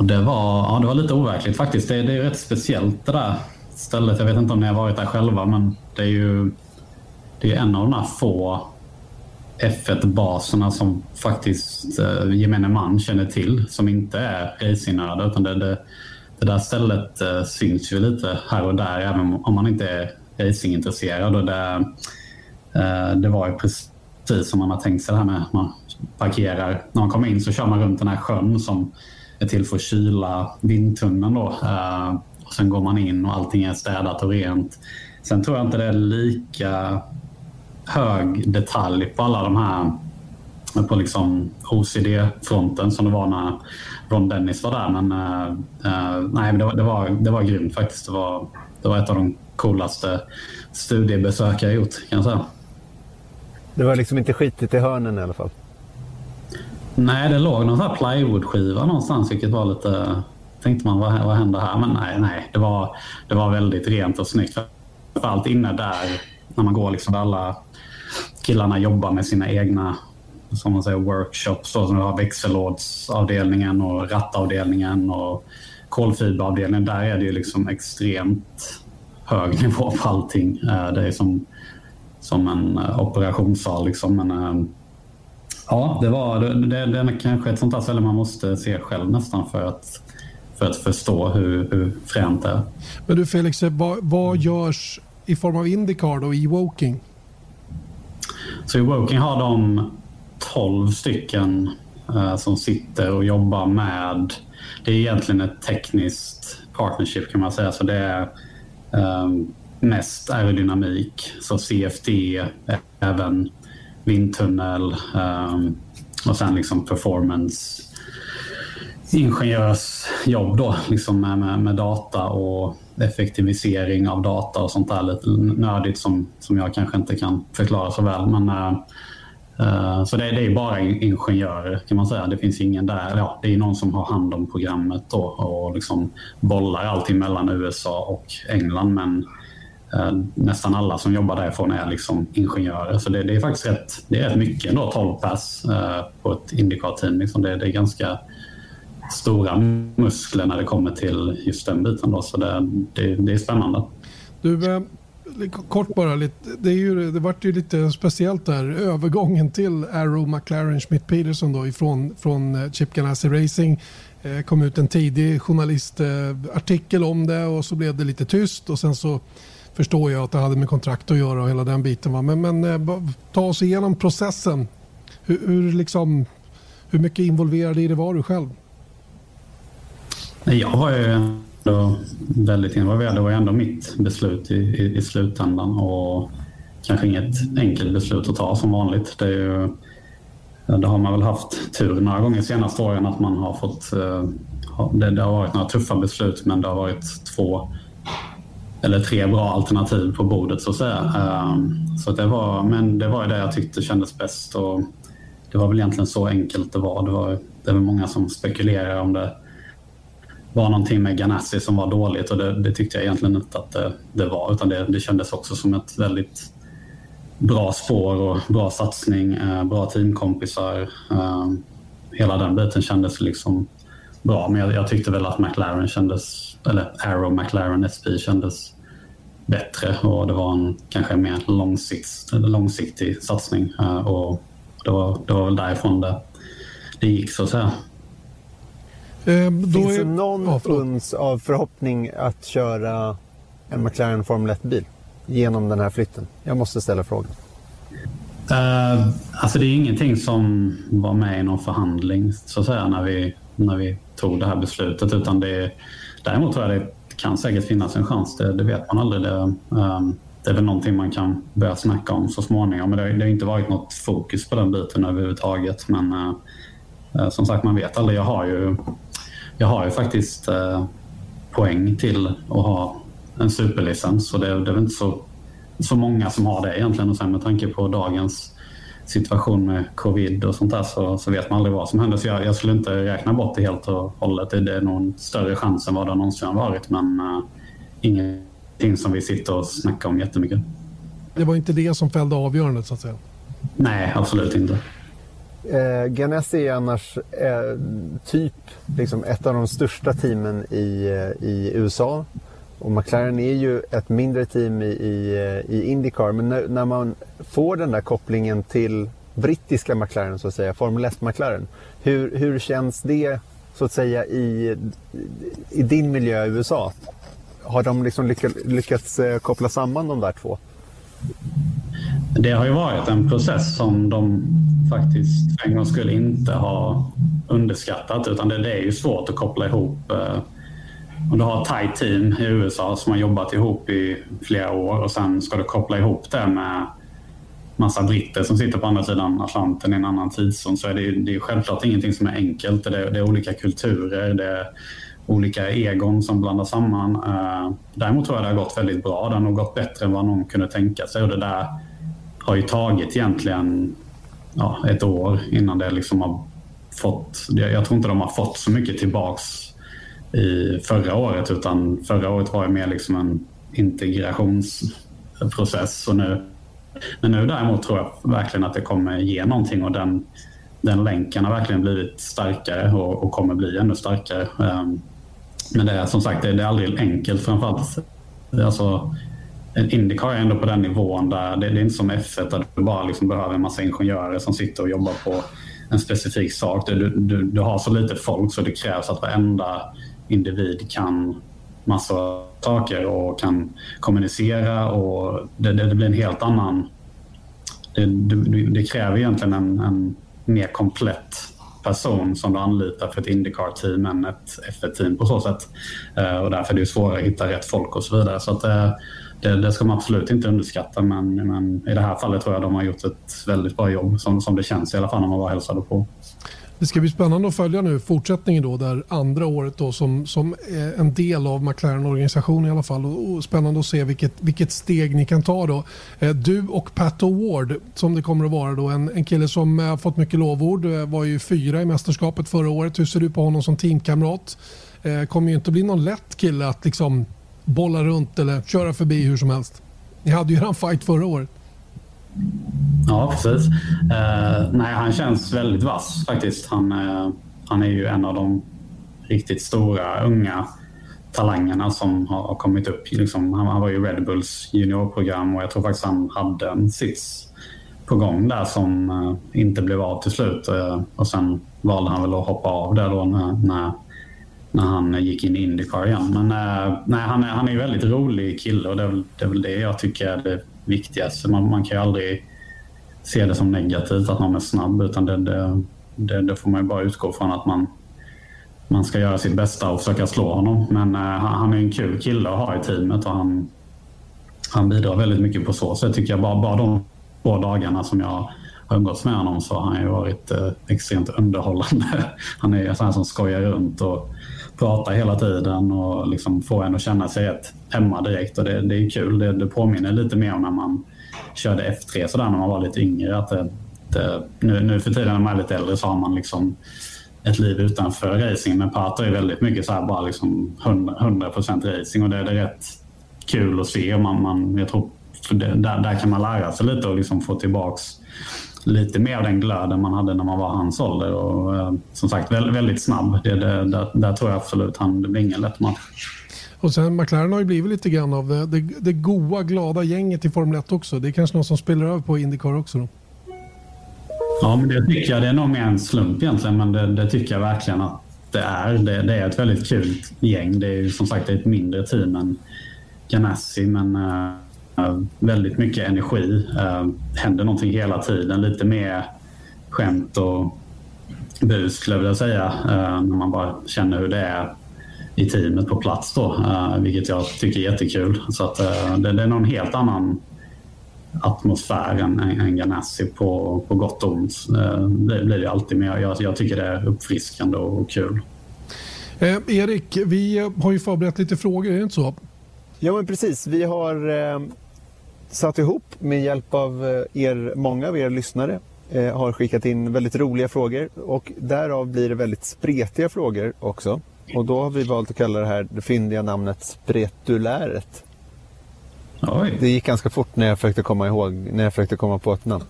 och det var, ja, det var lite overkligt faktiskt. Det, det är rätt speciellt det där stället. Jag vet inte om ni har varit där själva men det är ju det är en av de här få F1-baserna som faktiskt eh, gemene man känner till som inte är racingnördar. Utan det, det, det, där stället eh, syns ju lite här och där även om man inte är racingintresserad. Och det, eh, det var ju precis som man har tänkt sig det här med att man parkerar. När man kommer in så kör man runt den här sjön som är till för att kyla vindtunneln. Då. Eh, och sen går man in och allting är städat och rent. Sen tror jag inte det är lika hög detalj på alla de här på liksom OCD-fronten som det var när Ron Dennis var där. Men uh, nej, det var, det, var, det var grymt faktiskt. Det var, det var ett av de coolaste studiebesök jag gjort kan jag säga. Det var liksom inte skitigt i hörnen i alla fall? Mm. Nej, det låg någon sån plywoodskiva någonstans vilket var lite... Tänkte man vad, vad händer här? Men nej, nej det, var, det var väldigt rent och snyggt. Framförallt inne där när man går liksom där alla killarna jobbar med sina egna som man säger, workshops. Så, som du har växellådsavdelningen och rattavdelningen och kolfiberavdelningen. Där är det ju liksom extremt hög nivå på allting. Eh, det är som, som en eh, operationssal. Liksom. Men, ehm, ja, det, var, det, det är kanske ett sånt där ställe man måste se själv nästan för att, för att förstå hur, hur fränt det är. Men du Felix, vad, vad görs i form av Indycar då i Woking? Så i Woking har de 12 stycken uh, som sitter och jobbar med... Det är egentligen ett tekniskt partnership kan man säga. Så det är um, mest aerodynamik, så CFD, även vindtunnel um, och sen liksom performance ingenjörsjobb då, liksom med, med, med, data och effektivisering av data och sånt där lite nördigt som, som jag kanske inte kan förklara så väl. Men uh, så det, det är bara ingenjörer kan man säga. Det finns ingen där. Ja, det är någon som har hand om programmet då och liksom bollar allting mellan USA och England. Men Eh, nästan alla som jobbar därifrån är liksom ingenjörer. Så det, det är faktiskt rätt, det är rätt mycket ändå, 12 pass eh, på ett Indycar-team. Liksom det, det, är ganska stora muskler när det kommer till just den biten. Då. Så det, det, det är spännande. Du, eh, kort bara, lite, det, är ju, det vart ju lite speciellt där. Övergången till Arrow McLaren Schmidt Peterson då ifrån från Chip Ganassi Racing. Eh, kom ut en tidig journalistartikel om det och så blev det lite tyst och sen så förstår jag att det hade med kontrakt att göra och hela den biten. Va? Men, men eh, ta oss igenom processen. Hur, hur, liksom, hur mycket involverad i det var du själv? Jag var ju ändå väldigt involverad. Det var ändå mitt beslut i, i, i, slutändan och kanske inget enkelt beslut att ta som vanligt. Det, är ju, det har man väl haft tur några gånger senaste åren att man har fått... Eh, det, det har varit några tuffa beslut men det har varit två eller tre bra alternativ på bordet så att säga. Ehm, så det var, men det var det jag tyckte kändes bäst och det var väl egentligen så enkelt det var. Det var, det var många som spekulerar om det var någonting med Ganassi som var dåligt och det, det tyckte jag egentligen inte att det, det var utan det, det kändes också som ett väldigt bra spår och bra satsning, eh, bra teamkompisar. Eh, hela den biten kändes liksom bra men jag, jag, tyckte väl att McLaren kändes, eller Arrow McLaren SP kändes bättre och det var en kanske mer långsikt, långsiktig satsning eh, och det var, det var väl därifrån det, det gick så att säga. Eh, Finns det någon ja, uns av förhoppning att köra en McLaren Formel 1-bil genom den här flytten? Jag måste ställa frågan. Uh, alltså det är ingenting som var med i någon förhandling så att säga när vi, när vi tog det här beslutet. Utan det, däremot tror jag det kan säkert finnas en chans. Det, det vet man aldrig. Det, um, det är väl någonting man kan börja snacka om så småningom. Men det, det har inte varit något fokus på den biten överhuvudtaget. Men uh, som sagt, man vet aldrig. Jag har ju jag har ju faktiskt uh, poäng till att ha en superlicens och det, det är väl inte så, så många som har det egentligen. Och sen med tanke på dagens situation med covid och sånt där så, så vet man aldrig vad som händer. Så jag, jag, skulle inte räkna bort det helt och hållet. Det, det är nog en större chans än vad det någonsin har varit. Men uh, ingenting som vi sitter och snackar om jättemycket. Det var inte det som fällde avgörandet så att säga? Nej, absolut inte. Eh, Ganassi är annars eh, typ liksom ett av de största teamen i, eh, i USA. Och McLaren är ju ett mindre team i, i, eh, i Indycar. Men när, när, man får den där kopplingen till brittiska McLaren, så att säga, Formel 1-McLaren. Hur, hur känns det så att säga i, i din miljö i USA? Har de liksom lyckats, lyckats koppla samman de där två? Det har ju varit en process som de faktiskt för en gång skulle inte ha underskattat. Utan det, det är ju svårt att koppla ihop. Eh, om du har ett tight team i USA som har jobbat ihop i flera år och sen ska du koppla ihop det med massa britter som sitter på andra sidan Atlanten i en annan tidszon så är det, det är självklart ingenting som är enkelt. Det är, det är olika kulturer, det är olika egon som blandas samman. Uh, däremot tror jag det har gått väldigt bra. Det har nog gått bättre än vad någon kunde tänka sig och det där har ju tagit egentligen ja, ett år innan det liksom har fått... Jag tror inte de har fått så mycket tillbaks i förra året utan förra året var det mer liksom en integrationsprocess. Och nu, men nu däremot tror jag verkligen att det kommer ge någonting och den, den länken har verkligen blivit starkare och, och kommer bli ännu starkare. Um, men det är som sagt det är aldrig enkelt framförallt. Alltså, Indycar är ändå på den nivån där det, det är inte som F1 där du bara liksom behöver en massa ingenjörer som sitter och jobbar på en specifik sak. Du, du, du har så lite folk så det krävs att varenda individ kan massa saker och kan kommunicera och det, det, det blir en helt annan... Det, det kräver egentligen en, en mer komplett person som du anlitar för ett Indycar-team än ett F1-team på så sätt. Uh, och därför är det svårare att hitta rätt folk och så vidare. Så att, uh, det, det, ska man absolut inte underskatta men, men, i det här fallet tror jag de har gjort ett väldigt bra jobb som, som det känns i alla fall när man var hälsade på. Det ska bli spännande att följa nu fortsättningen då där andra året då som, som en del av McLaren-organisationen i alla fall och spännande att se vilket, vilket steg ni kan ta då. Eh, du och Pat Ward som det kommer att vara då en, en kille som eh, har fått mycket lovord eh, var ju fyra i mästerskapet förra året. Hur ser du på honom som teamkamrat? Eh, kommer ju inte bli någon lätt kille att liksom bolla runt eller köra förbi hur som helst. Ni hade ju en fight förra året. Ja, precis. Uh, nej, han känns väldigt vass faktiskt. Han, uh, han är ju en av de riktigt stora unga talangerna som har kommit upp. Liksom, han, han var ju Red Bulls juniorprogram och jag tror faktiskt han hade en sits på gång där som uh, inte blev av till slut. och sen valde han väl att hoppa av där då när, när när han gick in i Indycar igen. Men äh, nej, han, är, han är en väldigt rolig kille och det är, väl, det är väl det jag tycker är det viktigast. Man, man kan ju aldrig se det som negativt att någon är snabb utan det, det, det, det får man ju bara utgå från att man, man ska göra sitt bästa och försöka slå honom. Men äh, han är en kul kille att ha i teamet och han, han bidrar väldigt mycket på så sätt tycker jag. Bara, bara de två dagarna som jag har umgåtts med honom så har han ju varit eh, extremt underhållande. Han är sån som skojar runt och pratar hela tiden och liksom får en att känna sig rätt hemma direkt. Och det, det är kul. Det, det påminner lite mer om när man körde F3 sådär när man var lite yngre. Att det, det, nu, nu för tiden när man är lite äldre så har man liksom ett liv utanför racing. Men Pater är väldigt mycket så här bara liksom 100%, procent racing och det, det är rätt kul att se. Man, man, jag tror det, där, där kan man lära sig lite och liksom få tillbaks lite mer av den glöden man hade när man var hans ålder. Och, eh, som sagt, väldigt, väldigt snabb. Det, det, där, där tror jag absolut han, det blir ingen lätt match. Och sen McLaren har ju blivit lite grann av det, det, det goa, glada gänget i Formel 1 också. Det är kanske något som spelar över på Indycar också då? Ja, men det tycker jag. Det är nog mer en slump egentligen, men det, det tycker jag verkligen att det är. Det, det, är ett väldigt kul gäng. Det är ju som sagt ett mindre team än Ganassi, men uh, väldigt mycket energi. Uh, händer någonting hela tiden. Lite mer skämt och bus skulle jag vilja säga. Uh, när man bara känner hur det är i teamet på plats då. Vilket jag tycker är jättekul. Så att, det, det, är någon helt annan atmosfär än, än Ganassi på, på gott och ont. Det blir det alltid. Men jag, jag tycker det är uppfriskande och kul. Eh, Erik, vi har ju förberett lite frågor, är det inte så? Ja, men precis. Vi har eh, satt ihop med hjälp av eh, er, många av er lyssnare eh, har skickat in väldigt roliga frågor och därav blir det väldigt spretiga frågor också. Och då har vi valt att kalla det här det fyndiga namnet Spretuläret. Oj. Det gick ganska fort när jag försökte komma ihåg, när jag försökte komma på ett namn.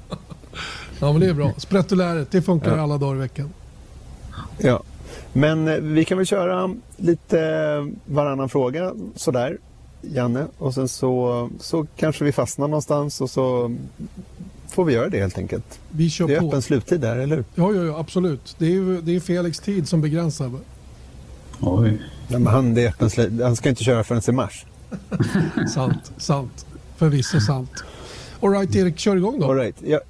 Ja men det är bra. Spretuläret, det funkar ja. alla dagar i veckan. Ja, men eh, vi kan väl köra lite varannan fråga sådär. Janne och sen så, så kanske vi fastnar någonstans och så får vi göra det helt enkelt. Vi kör det är på. öppen sluttid där, eller hur? Ja, ja, ja absolut. Det är, det är Felix tid som begränsar. Oj. Nej, men han, det är öppen slut. han ska inte köra förrän i mars. sant, sant. Förvisso sant. Alright Erik, kör igång då. All right. ja.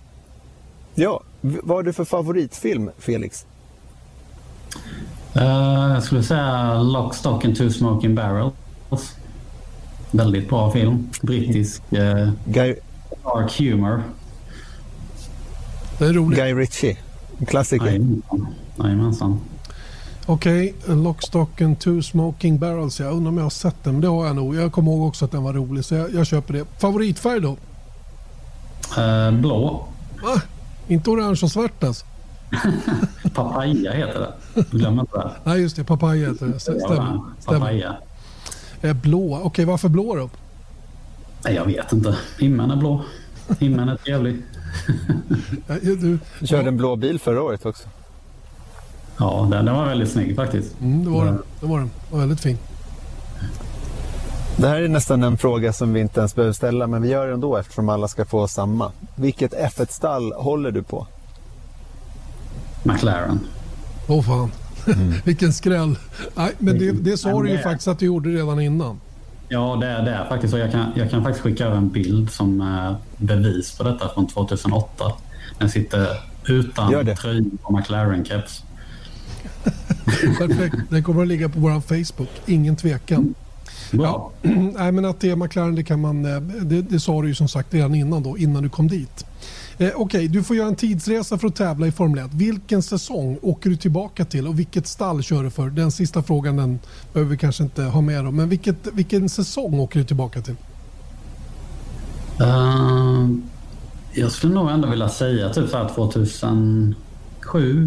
ja, Vad har du för favoritfilm, Felix? Uh, jag skulle säga Lock, Stock and Two Smoking Barrels. Väldigt bra film. Brittisk uh, Guy, dark humor. Det är roligt. Guy Ritchie. En klassiker. Jajamensan. Okej, okay, Lockstock and two smoking barrels. Jag undrar om jag har sett den, men det har jag nog. Jag kommer ihåg också att den var rolig, så jag, jag köper det. Favoritfärg då? Uh, blå. Ah, inte orange och svart alltså? papaya heter det. Glöm inte det. Nej, just det. Papaya heter det. Stämmer. Papaya. Eh, blå. Okej, okay, varför blå då? Nej, jag vet inte. Himlen är blå. Himlen är trevlig. du, du körde en blå bil förra året också. Ja, den, den var väldigt snygg faktiskt. Mm, det var den. Det var den. var väldigt fin. Det här är nästan en fråga som vi inte ens behöver ställa, men vi gör det ändå eftersom alla ska få samma. Vilket F1-stall håller du på? McLaren. Åh oh, fan, mm. vilken skräll. Nej, men det, det sa du ju faktiskt att du gjorde redan innan. Ja, det är det faktiskt. Och jag, kan, jag kan faktiskt skicka över en bild som är bevis på detta från 2008. Den sitter utan tröja och McLaren-keps. Perfekt. Den kommer att ligga på vår Facebook. Ingen tvekan. Ja, nej, men att det är McLaren det kan man... Eh, det, det sa du ju som sagt redan innan då, innan du kom dit. Eh, Okej, okay, du får göra en tidsresa för att tävla i Formel 1. Vilken säsong åker du tillbaka till och vilket stall kör du för? Den sista frågan den behöver vi kanske inte ha med då. Men vilket, vilken säsong åker du tillbaka till? Uh, jag skulle nog ändå vilja säga typ 2007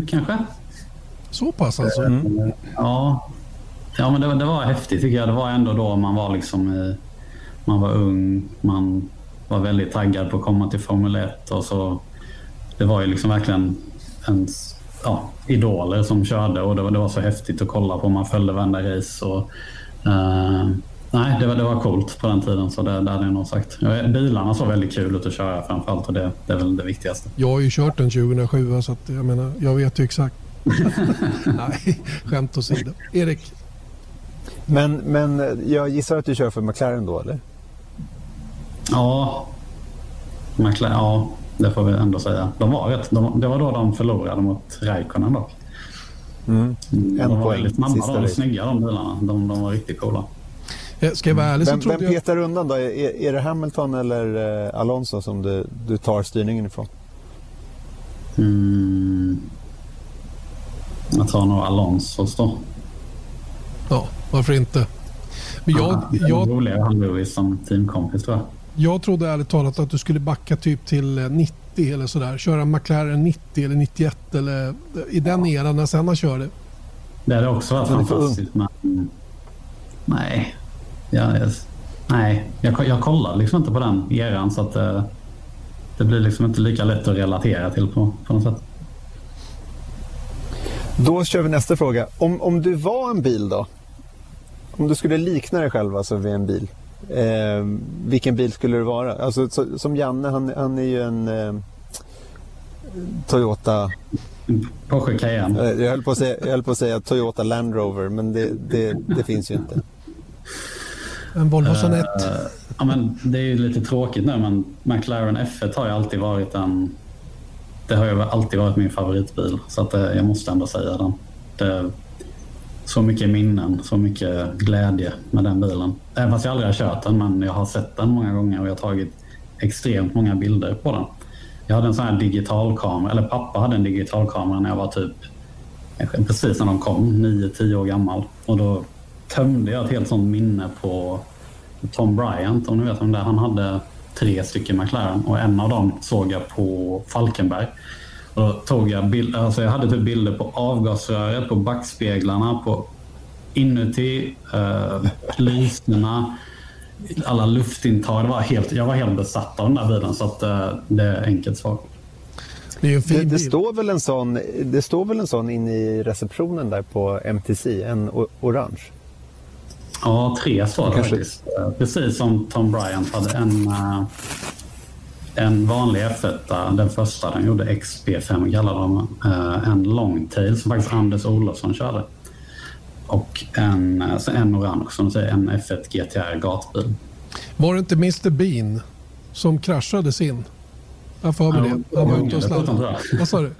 kanske. Så pass alltså? Mm. Ja, ja men det, det, var häftigt tycker jag. Det var ändå då man var liksom i, man var ung, man var väldigt taggad på att komma till Formel 1 och så. Det var ju liksom verkligen ens ja, idoler som körde och det var, det var så häftigt att kolla på. Man följde varenda race och uh, Nej, det var, det var coolt på den tiden så det, det hade jag nog sagt. Bilarna såg väldigt kul ut att köra framförallt och det, det är väl det viktigaste. Jag har ju kört den 2007 så att jag menar, jag vet ju exakt. Nej, skämt åsido. Erik? Men, men jag gissar att du kör för McLaren då, eller? Ja, McLaren, ja det får vi ändå säga. De var rätt, de, det var då de förlorade mot Räikkönen dock. Mm. En de var poäng. väldigt snabba, de var snygga de bilarna. De, de var riktigt coola. Eh, ska jag vara ärlig så vem, trodde vem petar jag... undan då? Är, är det Hamilton eller eh, Alonso som du, du tar styrningen ifrån? Mm. Jag tar nog Alonsos då. Ja, varför inte? Men jag, Aha, jag, roligare han Lewis som teamkompis tror jag. Jag trodde ärligt talat att du skulle backa typ till 90 eh, eller sådär. Köra McLaren 90 eller 91 eller eh, i den ja. eran när Senna körde. Det hade också varit fantastiskt men nej. Jag, jag, nej, jag, jag kollar liksom inte på den eran så att det, det blir liksom inte lika lätt att relatera till på, på något sätt. Då kör vi nästa fråga. Om, om du var en bil då? Om du skulle likna dig själv alltså vid en bil. Eh, vilken bil skulle det vara? Alltså, så, som Janne, han, han är ju en eh, Toyota... Porsche Cayenne. Eh, jag höll, på att säga, jag höll på att säga Toyota Land Rover, men det, det, det finns ju inte. En Volvo Sonett. Uh, ja, men det är ju lite tråkigt nu, men McLaren F1 har ju alltid varit en det har ju alltid varit min favoritbil så att eh, jag måste ändå säga den. Det, så mycket minnen, så mycket glädje med den bilen. Även fast jag aldrig har kört den, men jag har sett den många gånger och jag har tagit extremt många bilder på den. Jag hade en sån här digitalkamera, eller pappa hade en digitalkamera när jag var typ precis när de kom, 9-10 år gammal. Och då tömde jag ett helt sånt minne på Tom Bryant, om ni vet om det Han hade tre stycken McLaren och en av dem såg jag på Falkenberg. Och då tog jag bild, alltså jag hade typ bilder på avgasröret, på backspeglarna, på inuti, eh, lyserna, alla luftintag. Det var helt, jag var helt besatt av den där bilen så att, eh, det är enkelt svar. Det, det, det, står väl en sån, det står väl en sån inne i receptionen där på MTC, en orange? Ja, tre står det faktiskt. Eh, precis som Tom Bryant hade en, uh, en vanlig F1, den första den gjorde XP5 kallade de uh, En longtail som faktiskt Anders Olofsson körde. Och en, alltså en orange som säger en F1 GTR gatbil. Var det inte Mr Bean som kraschade sin? Jag får med det. Han var ute och sladdade. Vad sa du?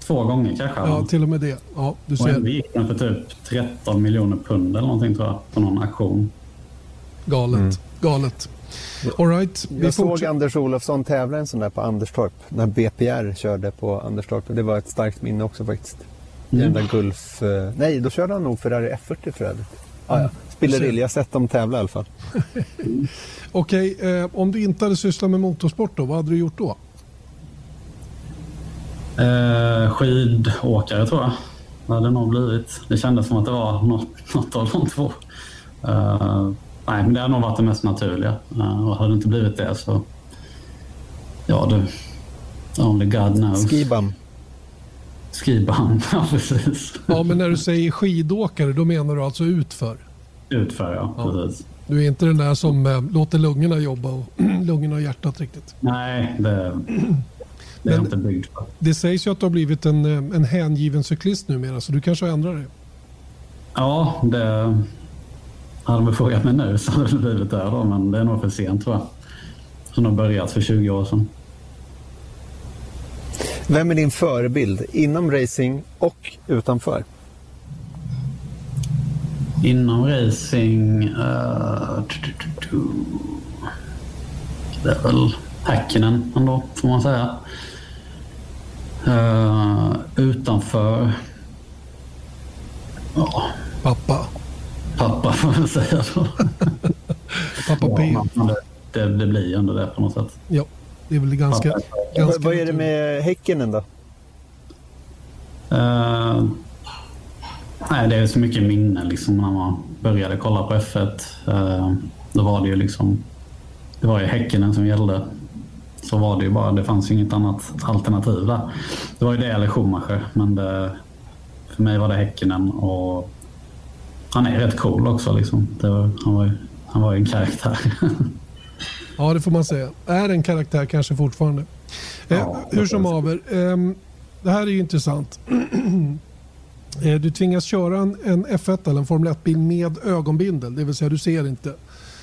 Två gånger kanske. Ja, till och med det. Ja, du ser. Och gick den för typ 13 miljoner pund eller någonting tror jag. På någon auktion. Galet. Mm. Galet. All right, jag såg Anders Olofsson tävla en sån där på Anderstorp. När BPR körde på Anderstorp. Det var ett starkt minne också faktiskt. Mm. Den där Gulf... Eh, nej, då körde han nog Ferrari F40 för övrigt. Ah, ja. Spillerill, jag har sett dem tävla i alla fall. Okej, okay, eh, om du inte hade sysslat med motorsport då, vad hade du gjort då? Eh, skidåkare tror jag. Det hade nog blivit. Det kändes som att det var något, något av de två. Eh, nej, men det hade nog varit det mest naturliga. Uh, och hade det inte blivit det så... Ja du. Only God knows. Skibam. Skibam, ja precis. Ja, men när du säger skidåkare då menar du alltså utför? Utför, ja. ja. Precis. Du är inte den där som äh, låter lungorna jobba och lungorna och hjärtat riktigt? Nej, det, det är jag inte byggd för. Det sägs ju att du har blivit en, eh, en hängiven cyklist numera, så du kanske har ändrat dig? Ja, det hade de frågat mig nu så hade det blivit det då, men det är nog för sent tror jag. Som har börjat för 20 år sedan. Vem är din förebild inom racing och utanför? Inom racing... Uh, det är väl Häkkinen ändå, får man säga. Uh, utanför... Ja. Pappa pappa får man säga då. pappa P. Ja, det, det blir ju ändå det på något sätt. Ja, det är väl ganska... ganska vad är det med Häcken då? Uh, nej, det är så mycket minnen liksom när man började kolla på F1. Uh, eh, då var det ju liksom... Det var ju Häckenen som gällde. Så var det ju bara. Det fanns ju inget annat alternativ där. Det var ju det eller Schumacher. Men det, för mig var det Häckenen och han är rätt cool också. Liksom. Var, han, var, han var ju en karaktär. ja, det får man säga. Är en karaktär kanske fortfarande. Eh, ja, hur som haver. Eh, det här är ju intressant. eh, du tvingas köra en, en F1 eller en Formel 1-bil med ögonbindel, det vill säga du ser inte.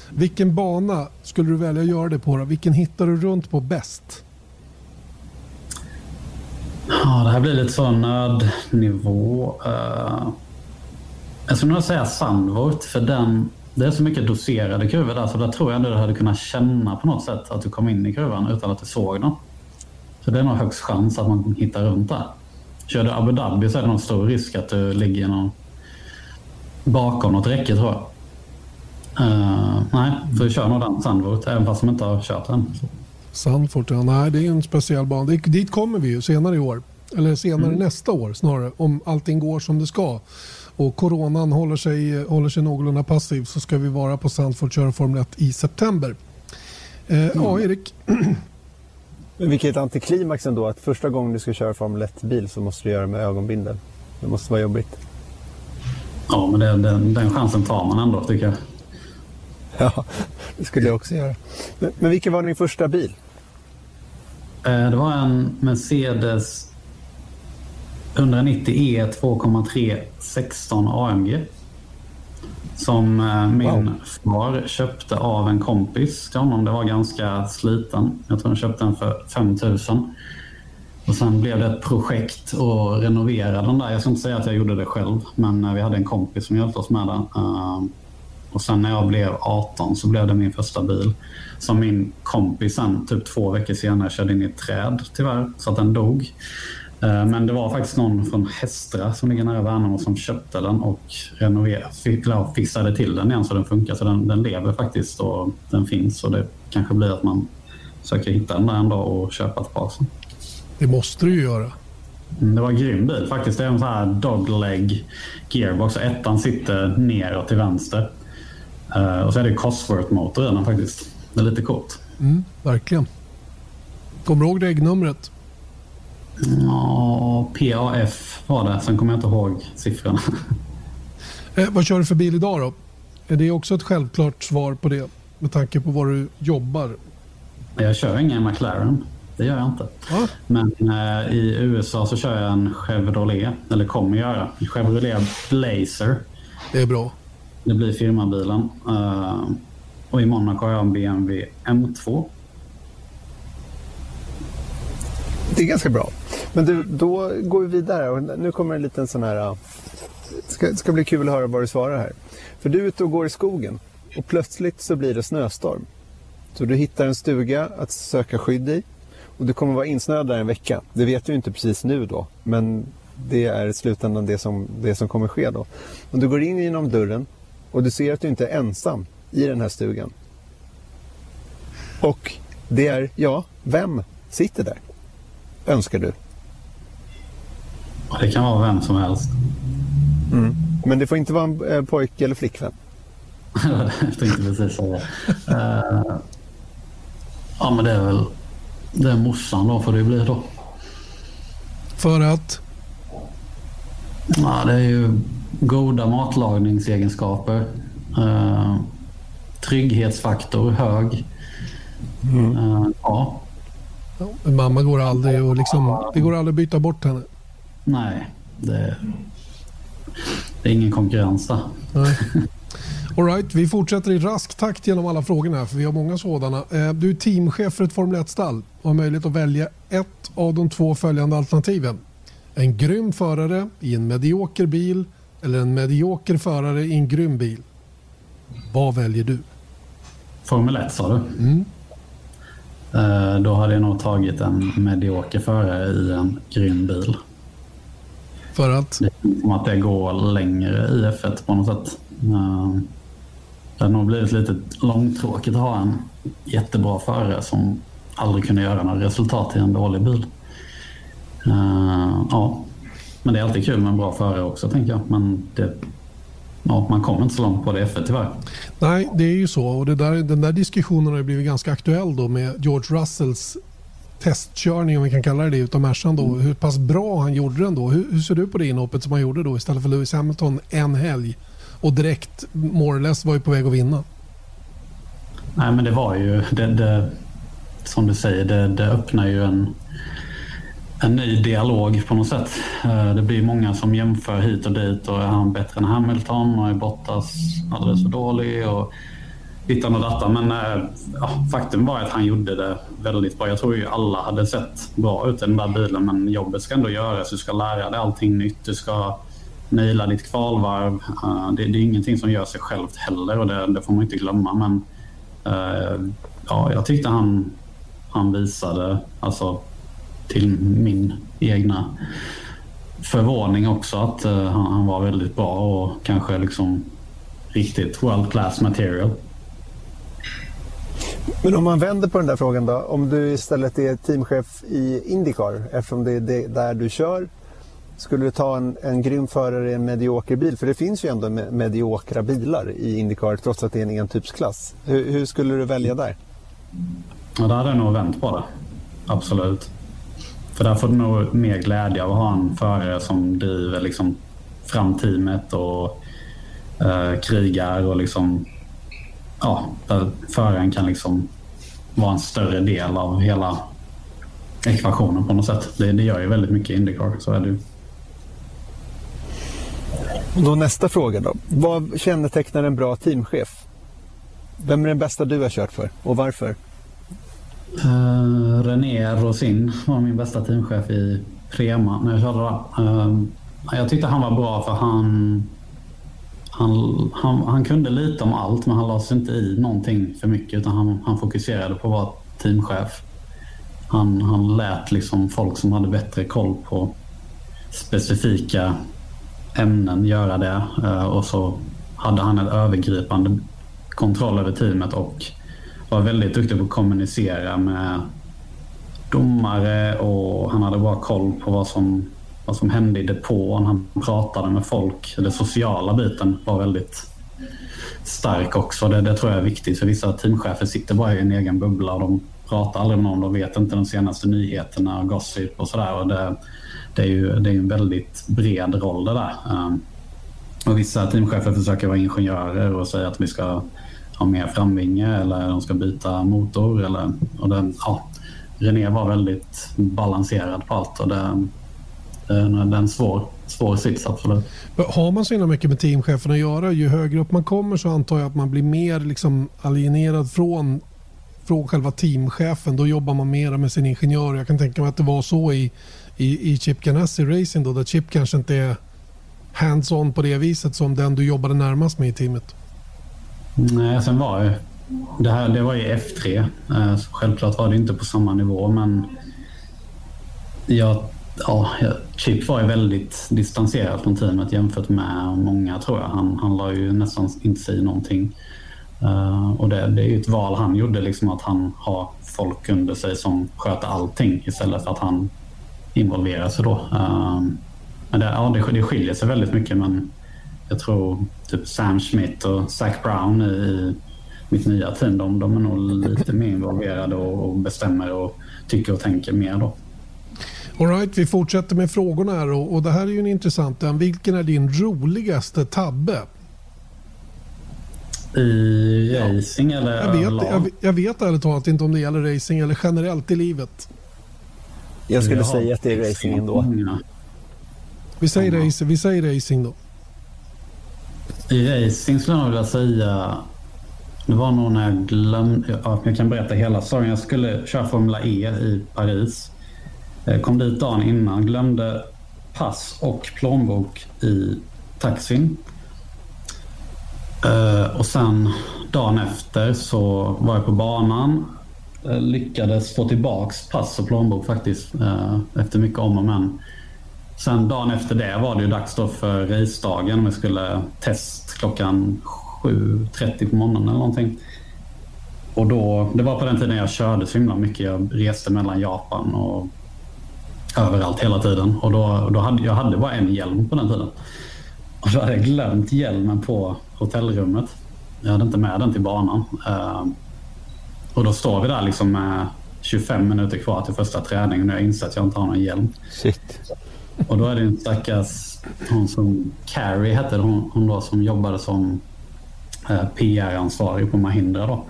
Vilken bana skulle du välja att göra det på? Då? Vilken hittar du runt på bäst? Ja, det här blir lite så nödnivå. Uh, jag skulle nog säga Sandvort, för den, det är så mycket doserade kurvor där så där tror jag ändå du hade kunnat känna på något sätt att du kom in i kurvan utan att du såg den. Så det är nog högst chans att man hittar runt där. Kör du Abu Dhabi så är det nog stor risk att du ligger någon bakom något räcke tror jag. Uh, nej, så vi kör nog den Sandvort även fast de inte har kört den. Sandfort, ja. Nej, det är en speciell bana. Dit kommer vi ju senare i år. Eller senare mm. nästa år snarare, om allting går som det ska och coronan håller sig, håller sig någorlunda passiv så ska vi vara på Sandford köra Formel 1 i september. Eh, mm. Ja, Erik. Men vilket antiklimax ändå att första gången du ska köra Formel 1-bil så måste du göra med ögonbindel. Det måste vara jobbigt. Ja, men det, den, den chansen tar man ändå tycker jag. Ja, det skulle jag också göra. Men, men vilken var din första bil? Eh, det var en Mercedes 190 E 2,3 16 AMG. Som eh, min wow. far köpte av en kompis till honom. Det var ganska sliten. Jag tror han köpte den för 5000. Och sen blev det ett projekt att renovera den där. Jag ska inte säga att jag gjorde det själv, men eh, vi hade en kompis som hjälpte oss med den. Uh, och sen när jag blev 18 så blev det min första bil. Som min kompis sen, typ två veckor senare, körde in i ett träd tyvärr, så att den dog. Eh, men det var faktiskt någon från Hästra som ligger nära Värnamo som köpte den och renoverade, fixade till den igen så den funkar. Så den, den lever faktiskt och den finns och det kanske blir att man söker hitta den där en dag och köpa ett par. Det måste du ju göra. Mm, det var en grym bil faktiskt. Det är en sån här dogleg gearbox. Ettan sitter neråt till vänster. Eh, och så är det Cosworth-motor i den faktiskt. Det är lite coolt. Mm, verkligen. Kommer du ihåg regnumret? Ja, PAF var det. Sen kommer jag inte ihåg siffrorna. Eh, vad kör du för bil idag då? Är det också ett självklart svar på det med tanke på var du jobbar? Jag kör ingen McLaren. Det gör jag inte. Ah. Men eh, i USA så kör jag en Chevrolet, eller kommer göra. En Chevrolet Blazer. Det är bra. Det blir firmabilen. Uh, och i Monaco har jag en BMW M2. Det är ganska bra. Men du, då går vi vidare. Nu kommer en liten sån här... Det ska, ska bli kul att höra vad du svarar här. För du är ute och går i skogen och plötsligt så blir det snöstorm. Så du hittar en stuga att söka skydd i och du kommer vara insnöad där en vecka. Det vet du inte precis nu då, men det är i slutändan det som, det som kommer ske då. Och du går in genom dörren och du ser att du inte är ensam i den här stugan. Och det är, ja, vem sitter där? Önskar du? Det kan vara vem som helst. Mm. Men det får inte vara en eh, pojke eller flickvän? jag tänkte precis säga. Uh, ja, men det är väl det är morsan då får det bli då. För att? Ja, det är ju goda matlagningsegenskaper. Uh, trygghetsfaktor hög. Mm. Uh, ja. Mamma går aldrig och liksom, det går aldrig att byta bort henne. Nej, det, det är ingen konkurrens där. Alright, vi fortsätter i rask takt genom alla frågorna för vi har många sådana. Eh, du är teamchef för ett Formel 1-stall och har möjlighet att välja ett av de två följande alternativen. En grym förare i en medioker bil eller en medioker förare i en grym bil. Vad väljer du? Formel 1 sa du? Mm. Eh, då hade jag nog tagit en medioker förare i en grym bil. För att? Det är som att det går längre i F1 på något sätt. Eh, det har nog blivit lite långtråkigt att ha en jättebra förare som aldrig kunde göra några resultat i en dålig bil. Uh, ja, men det är alltid kul med en bra förare också tänker jag. Men det, ja, man kommer inte så långt på det F1 tyvärr. Nej, det är ju så. Och det där, den där diskussionen har blivit ganska aktuell då med George Russells testkörning, om vi kan kalla det det, utav Mercan då. Mm. Hur pass bra han gjorde den då. Hur, hur ser du på det inhoppet som han gjorde då istället för Lewis Hamilton en helg? och direkt more or less var ju på väg att vinna. Nej, men det var ju, det, det, som du säger, det, det öppnar ju en, en ny dialog på något sätt. Eh, det blir många som jämför hit och dit och är han bättre än Hamilton och är Bottas alldeles för dålig och dittan och dattan. Men eh, ja, faktum var att han gjorde det väldigt bra. Jag tror ju alla hade sett bra ut i den där bilen men jobbet ska ändå göras. Du ska lära dig allting nytt. Du ska naila ditt kvalvarv. Eh, det, det, är ingenting som gör sig självt heller och det, det får man inte glömma. Men ja, jag tyckte han, han visade, alltså till min egna förvåning också, att uh, han, han, var väldigt bra och kanske liksom riktigt world class material. Men om man vänder på den där frågan då. Om du istället är teamchef i Indycar eftersom det är det där du kör skulle du ta en, en grym förare i en medioker bil? För det finns ju ändå mediokra bilar i Indycar trots att det är en entypsklass. Hur, hur skulle du välja där? Ja, där hade jag nog vänt på det. Absolut. För där får du nog mer glädje av att ha en förare som driver liksom fram teamet och eh, krigar och liksom ja, där föraren kan liksom vara en större del av hela ekvationen på något sätt. Det, det gör ju väldigt mycket i Indycar, så är det ju. Och då nästa fråga då. Vad kännetecknar en bra teamchef? Vem är den bästa du har kört för och varför? Uh, René Rosin var min bästa teamchef i Prema när jag körde där. Uh, jag tyckte han var bra för han, han, han, han kunde lite om allt men han lade sig inte i någonting för mycket utan han, han fokuserade på att vara teamchef. Han, han lät liksom folk som hade bättre koll på specifika ämnen göra det. uh, och så hade han en övergripande kontroll över teamet och var väldigt duktig på att kommunicera med domare och han hade bra koll på vad som, vad som hände i depån. Han pratade med folk. Den sociala biten var väldigt stark också. Det, det tror jag är viktigt för vissa teamchefer sitter bara i en egen bubbla och de pratar aldrig med någon. De vet inte de senaste nyheterna och gossip och sådär. Det, det är ju det är en väldigt bred roll det där. Ehm, och vissa teamchefer försöker vara ingenjörer och säga att vi ska ha mer framvinge eller de ska byta motor. Eller, och den, ja, René var väldigt balanserad på allt och det, det är en svår, svår sits absolut. Har man så himla mycket med teamchefen att göra, ju högre upp man kommer så antar jag att man blir mer liksom alienerad från från själva teamchefen. Då jobbar man mer med sin ingenjör. Jag kan tänka mig att det var så i, i, i Chip Ganassi Racing då, där Chip kanske inte är hands-on på det viset som den du jobbade närmast med i teamet. Nej, sen var ju det, här, det var ju F3. Eh, så självklart var det inte på samma nivå, men jag, ja, Chip var ju väldigt distanserad från teamet jämfört med många tror jag. Han, han la ju nästan inte sig i någonting. Eh, och det, det, är ju ett val han gjorde, liksom att han har folk under sig som sköter allting istället för att han involverar sig då. Eh, men det, ja, det, det skiljer sig väldigt mycket men jag tror typ Sam Smith och Zach Brown i mitt nya team, de, de är nog lite mer involverade och, och bestämmer och tycker och tänker mer då. All right, vi fortsätter med frågorna här och, och det här är ju en intressant en. Vilken är din roligaste tabbe? I racing eller jag vet, jag, jag vet ärligt talat inte om det gäller racing eller generellt i livet. Jag skulle Jaha. säga att det är racing ändå. Vi säger, racing, vi säger racing då. I racing skulle jag vilja säga det var nog när jag glömde... Ja, jag kan berätta hela storyn. Jag skulle köra Formula E i Paris. Jag kom dit dagen innan, glömde pass och plånbok i taxin. Eh, och sen dagen efter så var jag på banan. Eh, lyckades få tillbaks pass och plånbok faktiskt eh, efter mycket om och men. Sen dagen efter det var det ju dags då för racedagen. Vi skulle test klockan 7.30 på morgonen eller någonting. Och då, det var på den tiden jag körde så himla mycket. Jag reste mellan Japan och överallt hela tiden. Och då, då hade, jag hade bara en hjälm på den tiden. Och då hade jag glömt hjälmen på hotellrummet. Jag hade inte med den till banan. Eh, och då står vi där liksom med 25 minuter kvar till första träningen och jag inser att jag inte har någon hjälm. Shit. Och då är det en stackars, hon som Carrie hette hon, hon då som jobbade som Eh, PR-ansvarig på Mahindra då.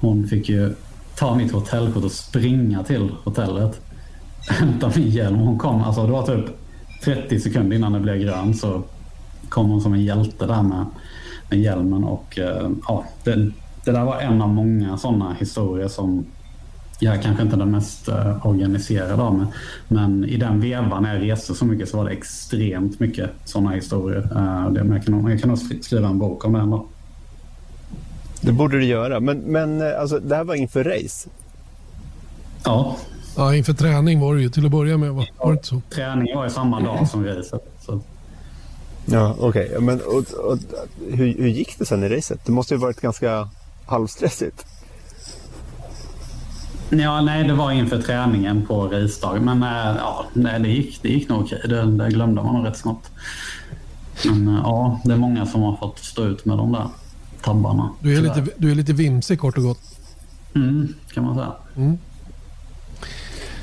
Hon fick ju ta mitt hotellkort och springa till hotellet. Hämta min hjälm. Hon kom, alltså det var typ 30 sekunder innan det blev grönt så kom hon som en hjälte där med, med hjälmen och eh, ja, det, det, där var en av många sådana historier som jag är kanske inte den mest uh, organiserade av mig. Men i den vevan när jag reste så mycket så var det extremt mycket sådana historier. Det, jag, kan, jag kan nog skriva en bok om det ändå. Det borde du göra. Men, men eh, alltså, det här var inför race? Ja. Ja, inför träning var det ju till att börja med. Var, var det inte så? Träning var ju samma dag som racet. Så. Ja, okej. Okay. Men och, och, hur, hur gick det sen i racet? Det måste ju varit ganska halvstressigt. Ja, nej, det var inför träningen på racedag. Men äh, ja, nej, det, gick, det gick nog okej. Det, det glömde man nog rätt snabbt. Men äh, ja, det är många som har fått stå ut med de där tabbarna. Du är, lite, du är lite vimsig kort och gott. Mm, kan man säga. Mm.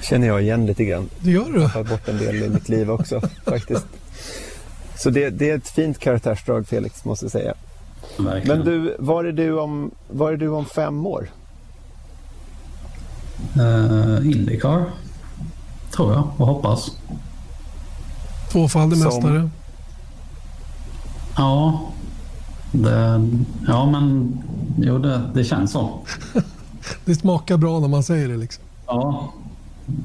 känner jag igen lite grann. Det gör du? Jag har bort en del i mitt liv också faktiskt. Så det, det, är ett fint karaktärsdrag Felix, måste jag säga. Verkligen. Men du, var är du om, var är du om fem år? Uh, Indycar, tror jag och hoppas. Tvåfaldig mästare. Ja, det, ja, men jo, det, det känns så. det smakar bra när man säger det. liksom. Ja.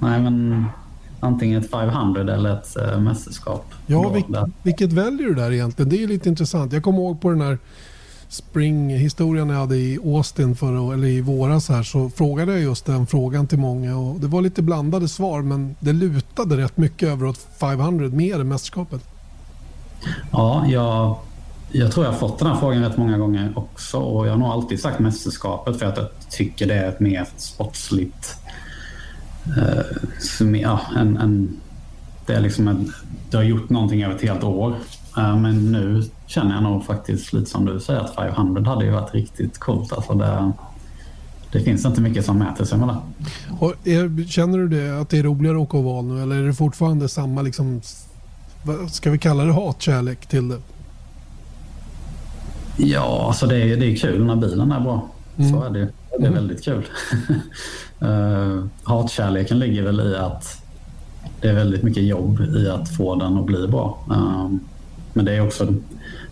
Nej, men antingen ett 500 eller ett äh, mästerskap. Ja, vilk, vilket väljer du där egentligen? Det är lite intressant. Jag kommer ihåg på den här springhistorien jag hade i Austin för, eller i våras här så frågade jag just den frågan till många och det var lite blandade svar men det lutade rätt mycket över åt 500 mer än mästerskapet. Ja, jag jag tror jag har fått den här frågan rätt många gånger också och jag har nog alltid sagt mästerskapet för att jag tycker det är ett mer sportsligt... Eh, ja, en, en, det är liksom en, du har gjort någonting över ett helt år. Eh, men nu känner jag nog faktiskt lite som du säger att 500 hade ju varit riktigt coolt. Alltså det, det finns inte mycket som mäter sig med det. Känner du det att det är roligare att åka oval nu eller är det fortfarande samma, liksom, ska vi kalla det hatkärlek till det? Ja, alltså det är, det är kul när bilen är bra. Mm. Så är det Det är mm. väldigt kul. uh, hatkärleken ligger väl i att det är väldigt mycket jobb i att få den att bli bra. Uh, men det är också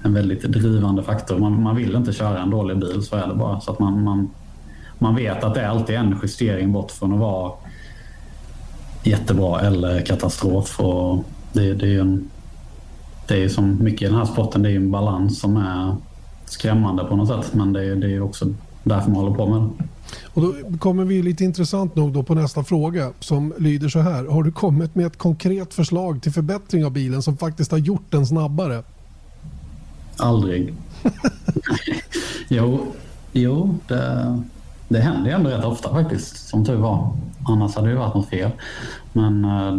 en väldigt drivande faktor. Man, man, vill inte köra en dålig bil, så är det bara. Så att man, man man vet att det är alltid en justering bort från att vara jättebra eller katastrof. Och det, det är ju en, det är som mycket i den här sporten, det är en balans som är skrämmande på något sätt. Men det är, det är också därför man håller på med det. Och då kommer vi lite intressant nog då på nästa fråga som lyder så här. Har du kommit med ett konkret förslag till förbättring av bilen som faktiskt har gjort den snabbare? Aldrig. jo, jo det, det händer ju ändå rätt ofta faktiskt, som tur var. Annars hade det varit något fel. Men eh,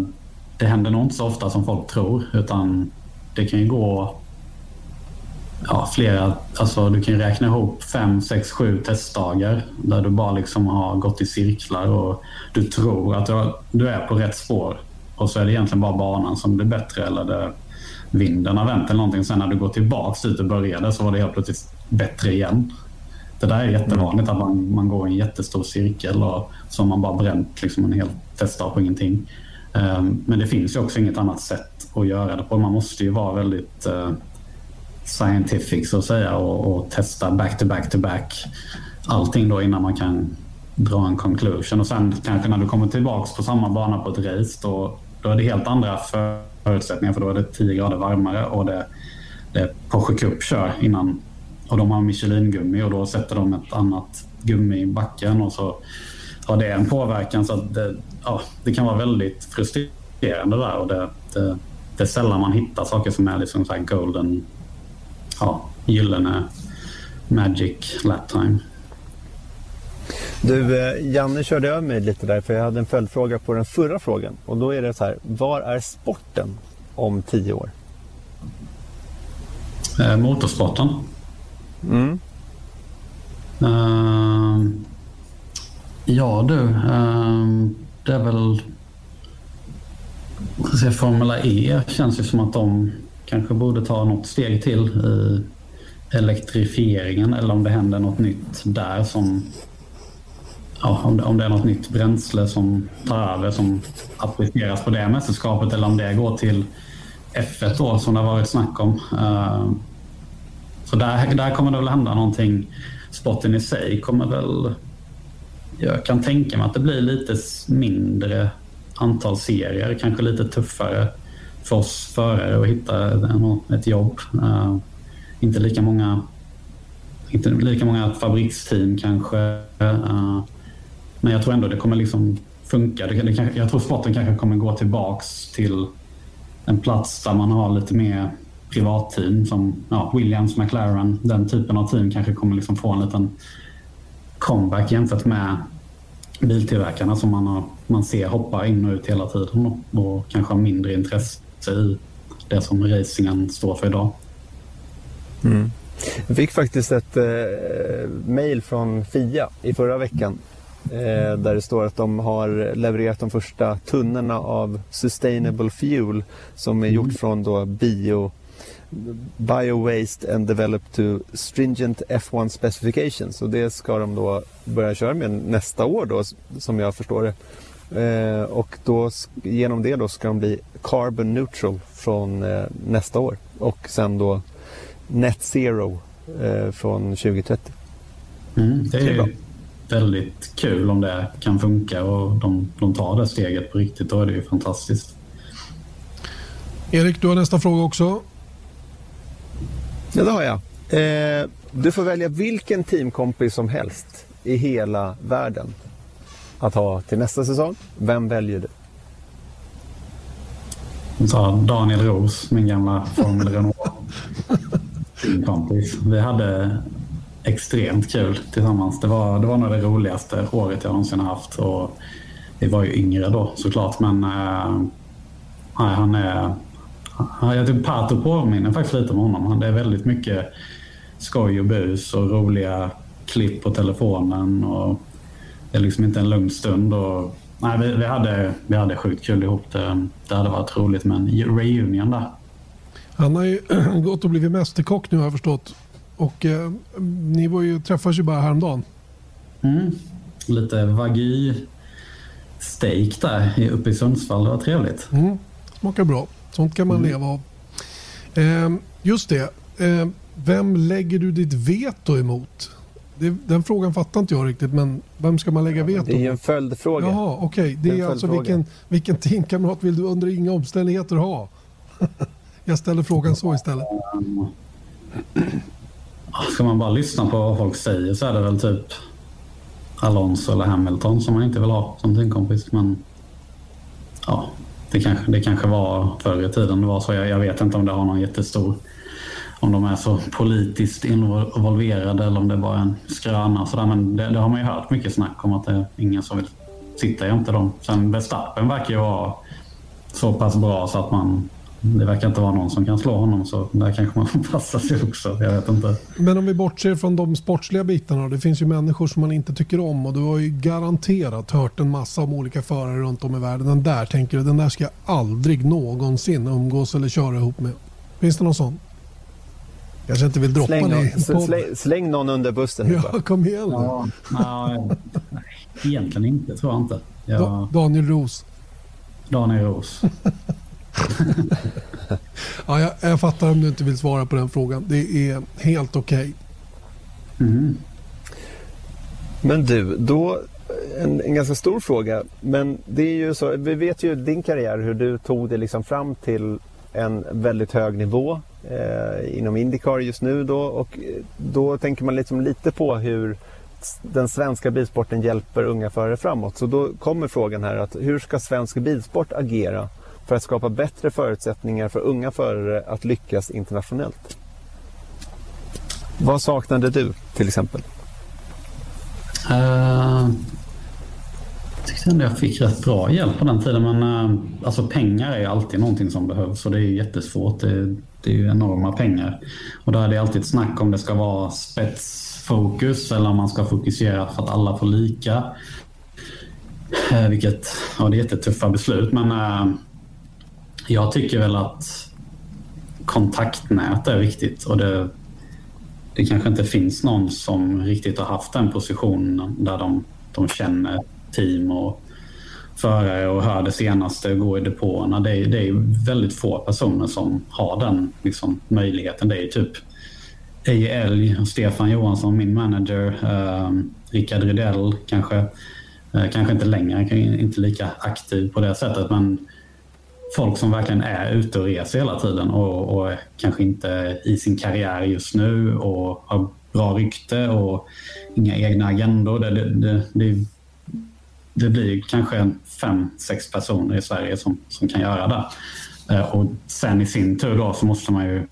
det händer nog inte så ofta som folk tror, utan det kan ju gå ja, flera, alltså du kan räkna ihop fem, sex, sju testdagar där du bara liksom har gått i cirklar och du tror att du, du är på rätt spår. Och så är det egentligen bara banan som blir bättre eller det, vinden har vänt eller någonting. Sen när du går tillbaks dit och började så var det helt plötsligt bättre igen. Det där är jättevanligt att man, man går i en jättestor cirkel och så har man bara bränt liksom en hel testdag på ingenting. Um, men det finns ju också inget annat sätt att göra det på. Man måste ju vara väldigt uh, scientific så att säga och, och, testa back to back to back allting då innan man kan dra en conclusion. Och sen kanske när du kommer tillbaks på samma bana på ett race då, då är det helt andra förutsättningar för då är det 10 grader varmare och det, det är Porsche Cup kör innan och de har Michelin-gummi och då sätter de ett annat gummi i backen och så har det en påverkan så att det, ja, det kan vara väldigt frustrerande där och det, det, det är sällan man hittar saker som är liksom så golden ja, gyllene magic lap time. Du, eh, Janne körde över mig lite där för jag hade en följdfråga på den förra frågan. Och då är det så här, var är sporten om tio år? Eh, motorsporten? Mm. Uh, ja du, uh, det är väl... Formula E känns ju som att de kanske borde ta något steg till i elektrifieringen eller om det händer något nytt där som ja, om, det, om det är något nytt bränsle som tar över som appliceras på det mästerskapet eller om det går till F1 då som det har varit snack om. Uh, så där, där kommer det väl hända någonting. Sporten i sig kommer väl... Jag kan tänka mig att det blir lite mindre antal serier, kanske lite tuffare för oss förare att hitta ett jobb. Uh, inte lika många inte lika många fabriksteam kanske. Uh, men jag tror ändå det kommer liksom funka. Det, det, jag tror sporten kanske kommer gå tillbaks till en plats där man har lite mer privatteam som ja, Williams, McLaren, den typen av team kanske kommer liksom få en liten comeback jämfört med biltillverkarna som man, har, man ser hoppa in och ut hela tiden och, och kanske har mindre intresse i det som racingen står för idag. Mm. Jag fick faktiskt ett eh, mejl från Fia i förra veckan eh, där det står att de har levererat de första tunnorna av Sustainable Fuel som är gjort mm. från då bio Bio-waste and developed to stringent F1 specifications. Och det ska de då börja köra med nästa år då, som jag förstår det. Eh, och då, genom det då ska de bli carbon neutral från eh, nästa år. Och sen då net zero eh, från 2030. Mm, det är, det är väldigt kul om det kan funka och de, de tar det steget på riktigt. Då är det ju fantastiskt. Erik, du har nästa fråga också. Ja, det har jag. Eh, du får välja vilken teamkompis som helst i hela världen att ha till nästa säsong. Vem väljer du? Daniel Ros, min gamla Formel Renault teamkompis. Vi hade extremt kul tillsammans. Det var, det var nog det roligaste året jag någonsin haft. Och vi var ju yngre då såklart, men äh, han är jag tycker Pato påminner faktiskt lite om honom. Det är väldigt mycket skoj och bus och roliga klipp på telefonen. Och det är liksom inte en lugn stund. Och, nej, vi, vi, hade, vi hade sjukt kul ihop. Det, det hade varit roligt med en reunion där. Han har ju gått och blivit mästerkock nu har jag förstått. Och eh, ni var ju, träffades ju bara häromdagen. Mm. Lite wagyu steak där uppe i Sundsvall. Det var trevligt. Mm. Smakar bra. Sånt kan man mm. leva av. Eh, just det. Eh, vem lägger du ditt veto emot Det, den frågan fattar inte jag riktigt, men vem ska man lägga veto Det är ju en följdfråga. Jaha, okej. Okay. Det, det är, är alltså vilken, vilken teamkamrat vill du under inga omständigheter ha? jag ställer frågan så istället. Ska man bara lyssna på vad folk säger så är det väl typ Alonso eller Hamilton som man inte vill ha som teamkompis. Men ja, det kanske, det kanske var förr i tiden det var så. Jag, jag vet inte om det har någon jättestor om de är så politiskt involverade eller om det bara är en skröna. Så där. Men det, det, har man ju hört mycket snack om att det är ingen som vill sitta jämte dem. Sen Verstappen verkar ju vara så pass bra så att man det verkar inte vara någon som kan slå honom så där kanske man får passa sig också. Jag vet inte. Men om vi bortser från de sportsliga bitarna. Det finns ju människor som man inte tycker om och du har ju garanterat hört en massa om olika förare runt om i världen. Den där tänker du, den där ska jag aldrig någonsin umgås eller köra ihop med. Finns det någon sån? Kanske inte vill droppa släng, det släng, släng någon under bussen. Ja, kom igen ja, ja, Nej, egentligen inte tror jag inte. Jag... Daniel Ros. Daniel Ros ja, jag, jag, fattar om du inte vill svara på den frågan. Det är helt okej. Okay. Mm. Men du, då en, en, ganska stor fråga. Men det är ju så, vi vet ju din karriär, hur du tog dig liksom fram till en väldigt hög nivå eh, inom Indycar just nu då och då tänker man liksom lite på hur den svenska bilsporten hjälper unga förare framåt. Så då kommer frågan här att hur ska svensk bilsport agera för att skapa bättre förutsättningar för unga förare att lyckas internationellt? Vad saknade du till exempel? Uh, jag tyckte ändå jag fick rätt bra hjälp på den tiden. Men uh, alltså pengar är alltid någonting som behövs och det är jättesvårt. Det, det är ju enorma pengar. Och då är det alltid ett snack om det ska vara spetsfokus eller om man ska fokusera för att alla får lika. Uh, vilket, ja det är jättetuffa beslut men jag tycker väl att kontaktnät är viktigt och det, det kanske inte finns någon som riktigt har haft den positionen där de, de känner team och förare och hör det senaste går i depåerna. Det är, det är väldigt få personer som har den liksom, möjligheten. Det är typ Eje Elg, Stefan Johansson, min manager, eh, Rickard Rydell kanske. Eh, kanske inte längre, inte lika aktiv på det sättet men folk som verkligen är ute och reser hela tiden och, och kanske inte i sin karriär just nu och har bra rykte och inga egna agendor. Det, det, det, det blir kanske fem, sex personer i Sverige som, som kan göra det. Eh, och sen i sin tur då så måste man ju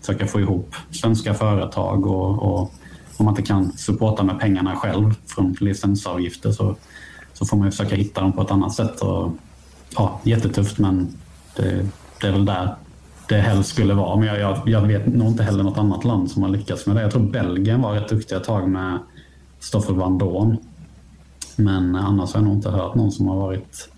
försöka få ihop svenska företag och, och om man inte kan supporta med pengarna själv från licensavgifter så, så får man ju försöka hitta dem på ett annat sätt. Och, ja, jättetufft men det, det är väl där det helst skulle vara. Men jag, jag, jag, vet nog inte heller något annat land som har lyckats med det. Jag tror Belgien var rätt duktiga ett tag med Stoffel van Dorn. Men annars har jag nog inte hört någon som har varit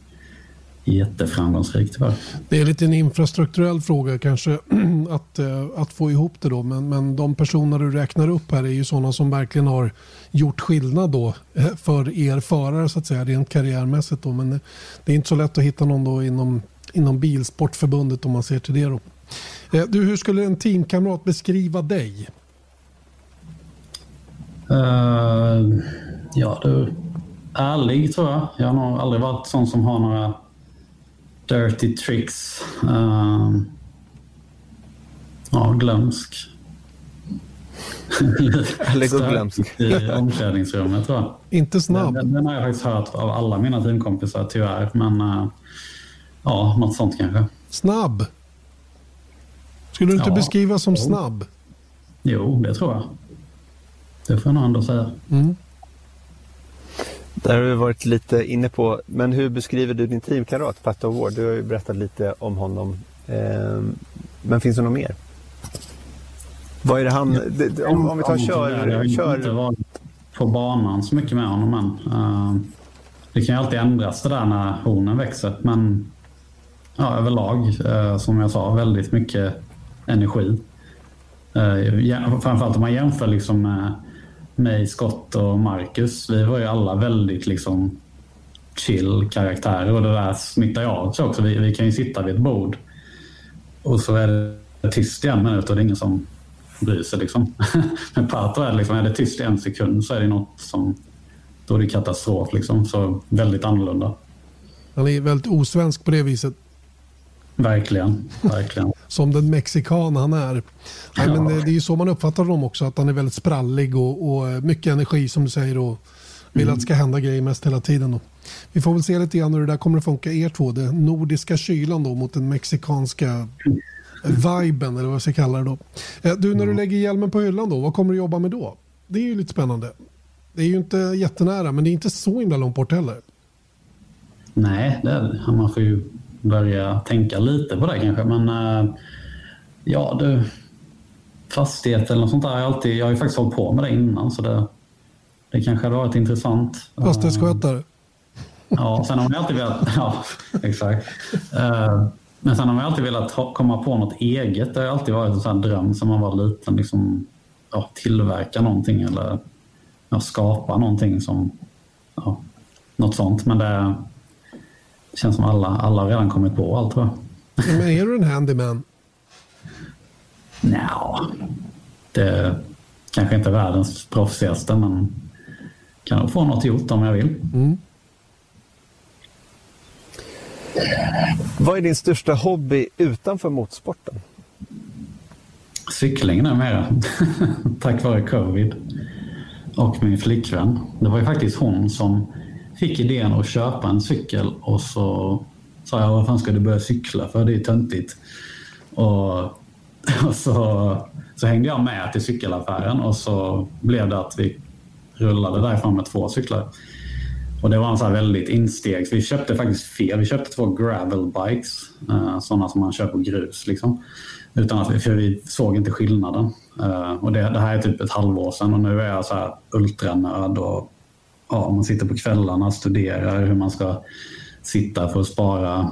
jätteframgångsrik tyvärr. Det är lite en infrastrukturell fråga kanske att, eh, att få ihop det då. Men, men de personer du räknar upp här är ju sådana som verkligen har gjort skillnad då eh, för er förare så att säga rent karriärmässigt då. Men det är inte så lätt att hitta någon då inom, inom Bilsportförbundet om man ser till det då. Eh, du, hur skulle en teamkamrat beskriva dig? Uh, ja du, ärlig tror jag. Jag har nog aldrig varit sån som har några dirty tricks. Uh, ja, glömsk. Eller glömsk. I omklädningsrummet tror jag. Inte snabb. Den, den, har jag faktiskt hört av alla mina teamkompisar tyvärr. Men uh, ja, något sånt kanske. Snabb? Skulle du inte ja. beskriva som snabb? Jo, det tror jag. Det får jag nog ändå säga. Mm. Där har vi varit lite inne på, men hur beskriver du din teamkamrat Pat Ward? Du har ju berättat lite om honom. Eh, men finns det något mer? Vad är det han... Det, om, om vi tar kör... Jag har inte varit på banan så mycket med honom än. Uh, det kan ju alltid ändras det där när hornen växer. Men ja, överlag, uh, som jag sa, väldigt mycket energi. Uh, framförallt om man jämför liksom med mig, Scott och Marcus, vi var ju alla väldigt liksom chill karaktärer och det där smittar ju av sig också. Vi, vi kan ju sitta vid ett bord och så är det tyst i en minut och det är ingen som bryr sig. Liksom. Med Pato är det, liksom, är det tyst en sekund så är det något som... Då är det katastrof. Liksom. Så väldigt annorlunda. Han är väldigt osvensk på det viset. Verkligen. verkligen. Som den mexikan han är. Nej, men det, det är ju så man uppfattar honom också. Att han är väldigt sprallig och, och mycket energi som du säger. Och vill mm. att det ska hända grejer mest hela tiden. Då. Vi får väl se lite grann hur det där kommer att funka er två. Den nordiska kylan då mot den mexikanska viben eller vad jag ska kalla det då. Eh, du, när du mm. lägger hjälmen på hyllan då, vad kommer du jobba med då? Det är ju lite spännande. Det är ju inte jättenära, men det är inte så himla långt bort heller. Nej, det är, man får ju börja tänka lite på det kanske. Men äh, ja, du, fastighet eller något sånt där. Jag, alltid, jag har ju faktiskt hållit på med det innan så det, det kanske hade varit intressant. Fastighetsskötare? Ja, sen har man alltid velat... Ja, exakt. Uh, men sen har man alltid velat komma på något eget. Det har alltid varit en sån dröm som man var liten. Liksom, ja, tillverka någonting eller ja, skapa någonting som... Ja, något sånt. Men det känns som alla, alla har redan kommit på allt tror jag. Men är du en handyman? Nja, det kanske inte är världens proffsigaste men kan nog få något gjort om jag vill. Mm. Vad är din största hobby utanför motorsporten? Cykling numera, tack vare covid. Och min flickvän. Det var ju faktiskt hon som fick idén att köpa en cykel och så sa jag, vad fan ska du börja cykla för? Det är töntigt. Och, och så, så hängde jag med till cykelaffären och så blev det att vi rullade därifrån med två cyklar. Och det var en så väldigt instegs. Vi köpte faktiskt fel. Vi köpte två gravel bikes. Eh, sådana som man kör på grus. Liksom. Utan att för vi såg inte skillnaden. Eh, och det, det, här är typ ett halvår sedan och nu är jag så här ultranörd och ja, man sitter på kvällarna och studerar hur man ska sitta för att spara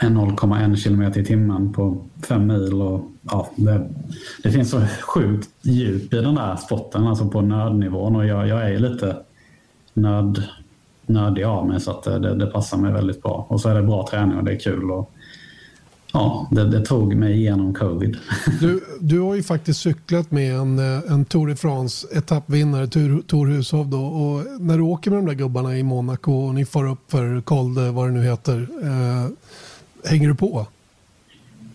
0,1 kilometer i timmen på fem mil. Och, ja, det, det, finns så sjukt djup i den där sporten, alltså på nödnivån. Och jag, jag är lite nöd, nördig av mig så att det, det, passar mig väldigt bra. Och så är det bra träning och det är kul. Och, ja, det, det tog mig igenom covid. Du, du har ju faktiskt cyklat med en, en Tour de France etappvinnare, Tor, Tor Hushovd. Och när du åker med de där gubbarna i Monaco och ni får upp för Col vad det nu heter. Eh, hänger du på?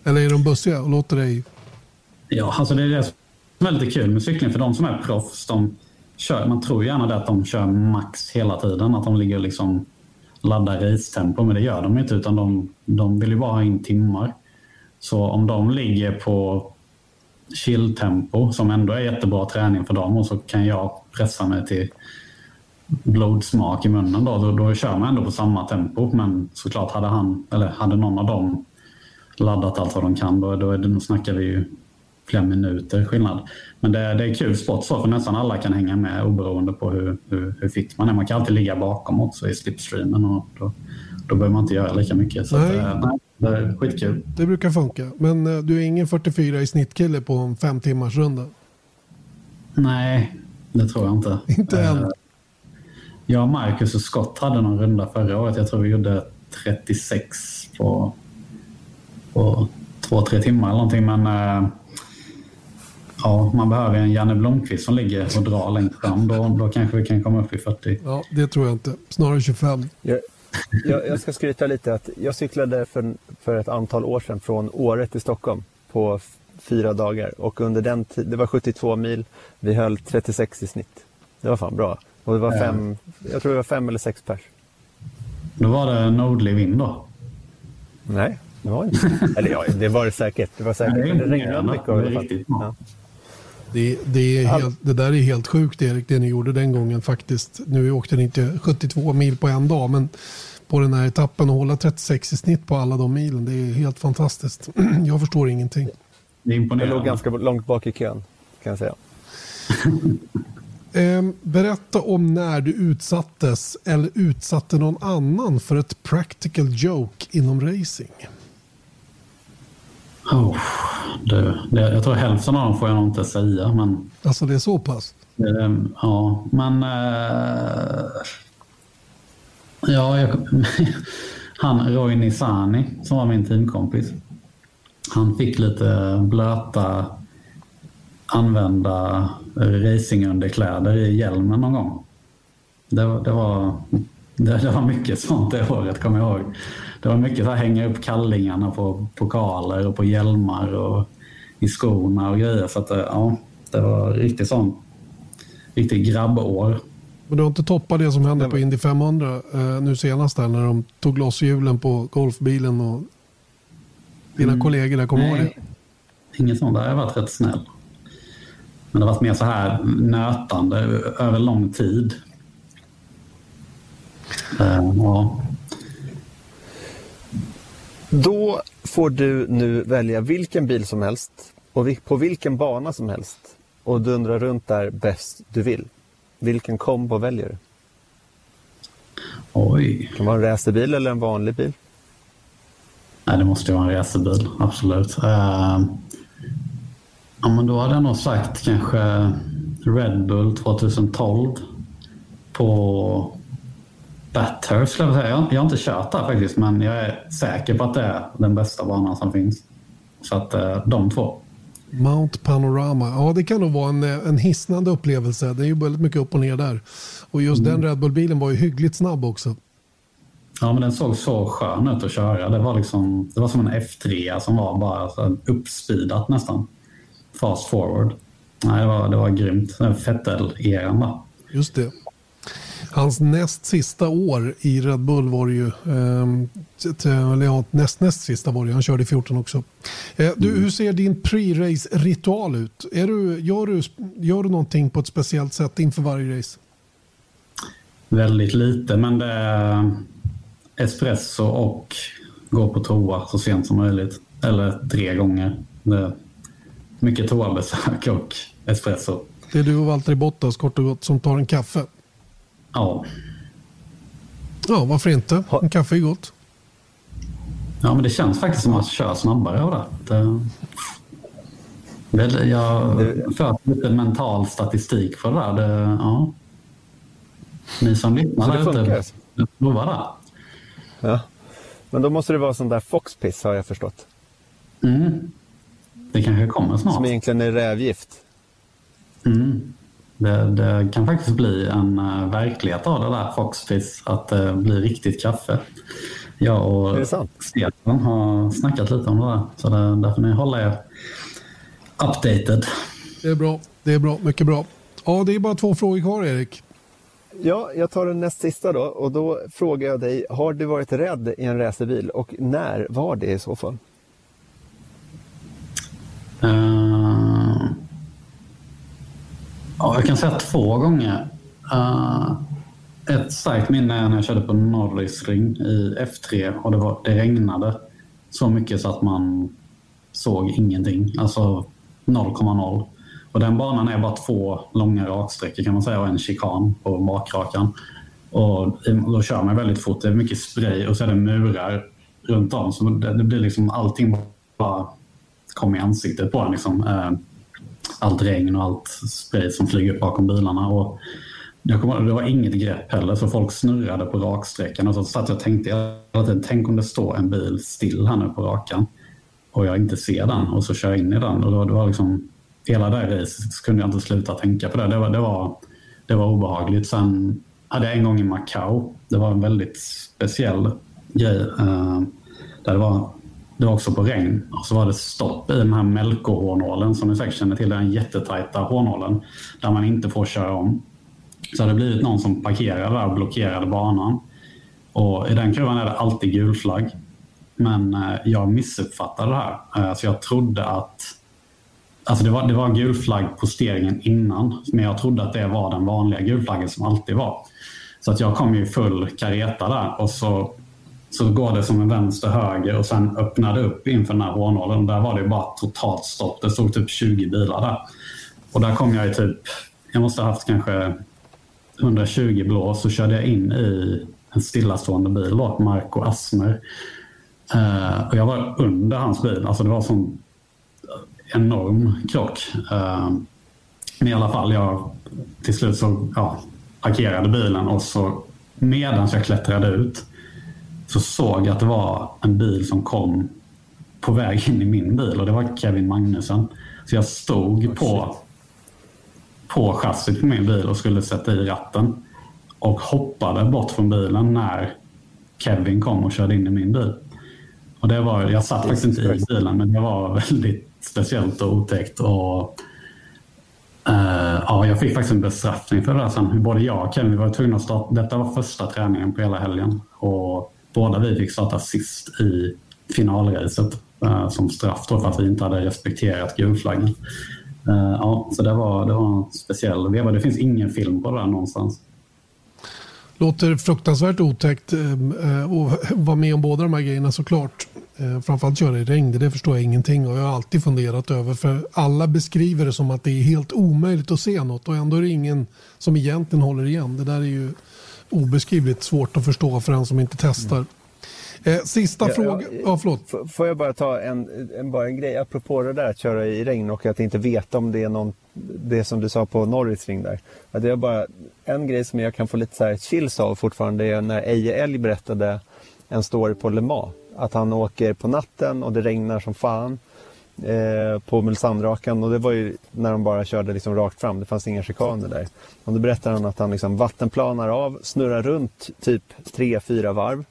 Eller är de bussiga och låter dig? Ja, alltså det är det som är lite kul med cykling. För de som är proffs, de, kör, man tror gärna att de kör max hela tiden. Att de ligger liksom ladda racetempo, men det gör de inte utan de, de vill ju bara ha in timmar. Så om de ligger på chilltempo som ändå är jättebra träning för dem och så kan jag pressa mig till blodsmak i munnen då, då, då kör man ändå på samma tempo. Men såklart hade han, eller hade någon av dem laddat allt vad de kan, då, då, är det, då snackar vi ju flera minuter skillnad. Men det, det är kul sport så, för nästan alla kan hänga med oberoende på hur, hur, hur fit man är. Man kan alltid ligga bakom också i slipstreamen och då, då behöver man inte göra lika mycket. Så nej. Att, eh, nej, det är skitkul. Det brukar funka. Men eh, du är ingen 44 i snittkille på en fem timmars runda? Nej, det tror jag inte. Inte än? Uh, jag, Marcus och Scott hade någon runda förra året. Jag tror vi gjorde 36 på, på två, tre timmar eller någonting. Men Ja, man behöver en Janne Blomqvist som ligger och drar längst fram. Då, då kanske vi kan komma upp i 40. Ja, det tror jag inte. Snarare 25. Jag, jag, jag ska skryta lite att jag cyklade för, för ett antal år sedan från Åre till Stockholm på fyra dagar och under den tiden, det var 72 mil, vi höll 36 i snitt. Det var fan bra. Och det var fem, jag tror det var fem eller sex pers. Då var det nordlig vind då? Nej, det var inte. Eller ja, det var det säkert. Det var säkert. Nej, det regnade mycket. Det, ja. Det, det, är helt, det där är helt sjukt Erik, det ni gjorde den gången faktiskt. Nu åkte ni inte 72 mil på en dag, men på den här etappen och hålla 36 i snitt på alla de milen, det är helt fantastiskt. Jag förstår ingenting. Det är imponerande. Jag låg ganska långt bak i kön, kan jag säga. Ehm, berätta om när du utsattes eller utsatte någon annan för ett practical joke inom racing. Oh, det, det, jag tror hälften av dem får jag nog inte säga. Men, alltså det är så pass? Det, ja, men... Äh, ja, jag, han Roy Nisani som var min teamkompis. Han fick lite blöta använda racingunderkläder i hjälmen någon gång. Det, det, var, det, det, var mycket sånt det året, kommer jag ihåg. Det var mycket så här, hänga upp kallingarna på pokaler och på hjälmar och i skorna och grejer. Så att, ja, det var riktigt sånt. Riktigt grabbår. Men du har inte toppat det som hände på Indy 500 eh, nu senast där när de tog loss hjulen på golfbilen och dina mm. kollegor där, kommer du ihåg det? Inget sånt, där har jag varit rätt snäll. Men det har varit mer så här nötande över lång tid. Uh, ja. Då får du nu välja vilken bil som helst och på vilken bana som helst och dundra runt där bäst du vill. Vilken kombo väljer du? Oj. Det kan vara en racerbil eller en vanlig bil. Nej, det måste vara en racerbil, absolut. Uh, ja, men då hade jag nog sagt kanske Red Bull 2012 på Bathurst skulle jag säga. Jag, har inte kört där faktiskt, men jag är säker på att det är den bästa banan som finns. Så att uh, de två. Mount Panorama. Ja, det kan nog vara en, en hisnande upplevelse. Det är ju väldigt mycket upp och ner där. Och just mm. den Red Bull-bilen var ju hyggligt snabb också. Ja, men den såg så skön ut att köra. Det var, liksom, det var som en F3 som var bara uppspeedat nästan. Fast forward. Nej, det var, det var grymt. Fettel-eran va? Just det. Hans näst sista år i Red Bull var det ju, eh, eller ja, näst, näst sista var det Han körde i 14 också. Eh, du, mm. Hur ser din pre-race-ritual ut? Är du, gör, du, gör du någonting på ett speciellt sätt inför varje race? Väldigt lite, men det är espresso och gå på toa så sent som möjligt. Eller tre gånger. Det är mycket toabesök och espresso. Det är du och Valtteri Bottas kort och gott som tar en kaffe? Ja. Ja, varför inte? En kaffe är gott. Ja, men det känns faktiskt som att köra snabbare av det. det jag för lite mental statistik för det där. Det, ja. Ni som lyssnar där ute, prova det. Ja. Men då måste det vara sån där foxpiss har jag förstått. Mm. Det kanske kommer snart. Som egentligen är rävgift. Mm. Det, det, kan faktiskt bli en uh, verklighet av det där Foxfizz, att det uh, blir riktigt kaffe. Jag och Stefan har snackat lite om det där, så det, där får ni hålla er updated. Det är bra, det är bra, mycket bra. Ja, det är bara två frågor kvar Erik. Ja, jag tar den näst sista då och då frågar jag dig, har du varit rädd i en racerbil och när var det i så fall? Uh... Ja, jag kan säga två gånger. Uh, ett starkt minne är när jag körde på Norrisring i F3 och det, var, det regnade så mycket så att man såg ingenting. Alltså 0,0. Och den banan är bara två långa raksträckor kan man säga och en chikan på bakrakan. Och då kör man väldigt fort. Det är mycket spray och så är det murar runt om. Så det, det blir liksom allting bara kom i ansiktet på en. Liksom. Eh, allt regn och allt spray som flyger upp bakom bilarna. Och jag kommer, det var inget grepp heller, så folk snurrade på raksträckan. Och så satt jag och tänkte tänk om det står en bil still här nu på rakan och jag inte ser den och så kör jag in i den. Och då, det var liksom, hela det racet kunde jag inte sluta tänka på det. Det var, det var, det var obehagligt. Sen hade jag en gång i Macau. Det var en väldigt speciell grej. Uh, där det var det var också på regn. Och så var det stopp i den här Melko-hårnålen som ni säkert känner till. Den jättetajta hårnålen där man inte får köra om. Så hade det blivit någon som parkerade där och blockerade banan. Och I den kurvan är det alltid gul flagg. Men eh, jag missuppfattade det här. Eh, så jag trodde att Alltså det var, det var gul flagg på steringen innan, men jag trodde att det var den vanliga gulflaggen som alltid var. Så att jag kom i full kareta där och så så går det som en vänster höger och sen öppnade upp inför den här hårnålen. Där var det bara totalt stopp. Det stod typ 20 bilar där. Och där kom jag i typ, jag måste ha haft kanske 120 blås så körde jag in i en stillastående bil då, Marco Asmer. Uh, och jag var under hans bil. Alltså det var en sån enorm krock. Uh, men i alla fall, jag till slut så ja, parkerade bilen och så medan jag klättrade ut så såg jag att det var en bil som kom på väg in i min bil och det var Kevin Magnusson. Så jag stod på, på chassit på min bil och skulle sätta i ratten och hoppade bort från bilen när Kevin kom och körde in i min bil. Och det var, jag satt faktiskt inte i bilen men det var väldigt speciellt och otäckt. Och, uh, ja, jag fick faktiskt en bestraffning för det där sen. Både jag och Kevin var tvungna att starta. Detta var första träningen på hela helgen. Och båda vi fick starta sist i finalracet eh, som straff för att vi inte hade respekterat gulflaggen. Eh, ja, så det var, det var en speciell veva. Det finns ingen film på det där någonstans. Låter fruktansvärt otäckt eh, att vara med om båda de här grejerna såklart. Eh, framförallt köra i regn, det förstår jag ingenting och jag har alltid funderat över för alla beskriver det som att det är helt omöjligt att se något och ändå är det ingen som egentligen håller igen. Det där är ju obeskrivligt svårt att förstå för en som inte testar. Mm. Eh, sista frågan. Ja, förlåt. Får jag bara ta en, en, bara en grej apropå det där att köra i regn och att inte veta om det är någon, det som du sa på Norrisring där. Att det är bara en grej som jag kan få lite så här chills av fortfarande är när Eje Älg berättade en story på Le Mans att han åker på natten och det regnar som fan eh, på Mulsandrakan och det var ju när de bara körde liksom rakt fram, det fanns inga chikaner där. Och då berättar han att han liksom vattenplanar av, snurrar runt typ 3-4 varv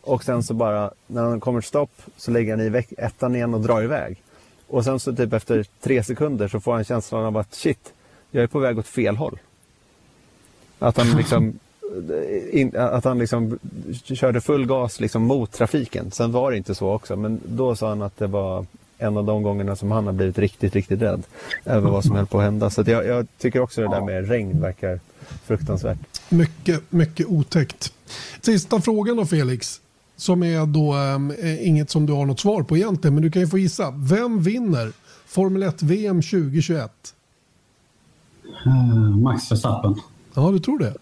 och sen så bara när han kommer till stopp så lägger han i ettan igen och drar iväg. Och sen så typ efter tre sekunder så får han känslan av att shit, jag är på väg åt fel håll. Att han liksom eh, in, att han liksom körde full gas liksom mot trafiken. Sen var det inte så också, men då sa han att det var en av de gångerna som han har blivit riktigt, riktigt rädd över vad som höll på att hända. Så jag, jag, tycker också det där med regn verkar fruktansvärt. Mycket, mycket otäckt. Sista frågan då Felix, som är då äh, inget som du har något svar på egentligen, men du kan ju få gissa. Vem vinner Formel 1 VM 2021? Uh, Max Verstappen. Ja, du tror det?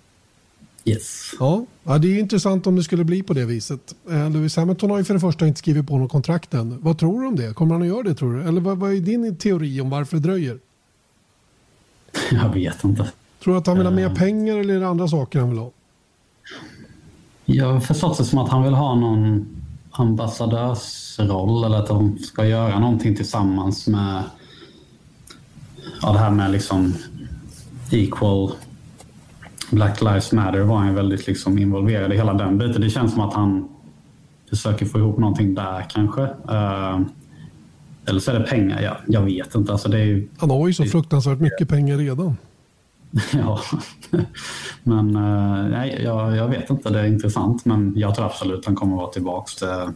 Yes. Ja, ja, det är intressant om det skulle bli på det viset. Eh, Lewis Hamilton har ju för det första inte skrivit på något kontrakt än. Vad tror du om det? Kommer han att göra det tror du? Eller vad, vad är din teori om varför det dröjer? Jag vet inte. Tror du att han vill ha mer uh, pengar eller är det andra saker han vill ha? Jag har förstått det som att han vill ha någon ambassadörsroll eller att de ska göra någonting tillsammans med ja, det här med liksom equal Black Lives Matter var han väldigt liksom involverad i hela den biten. Det känns som att han försöker få ihop någonting där kanske. Uh, eller så är det pengar, ja, jag vet inte. Alltså det är, han har ju så fruktansvärt mycket pengar redan. ja, men uh, nej, jag, jag, vet inte. Det är intressant, men jag tror absolut att han kommer att vara tillbaka. Det,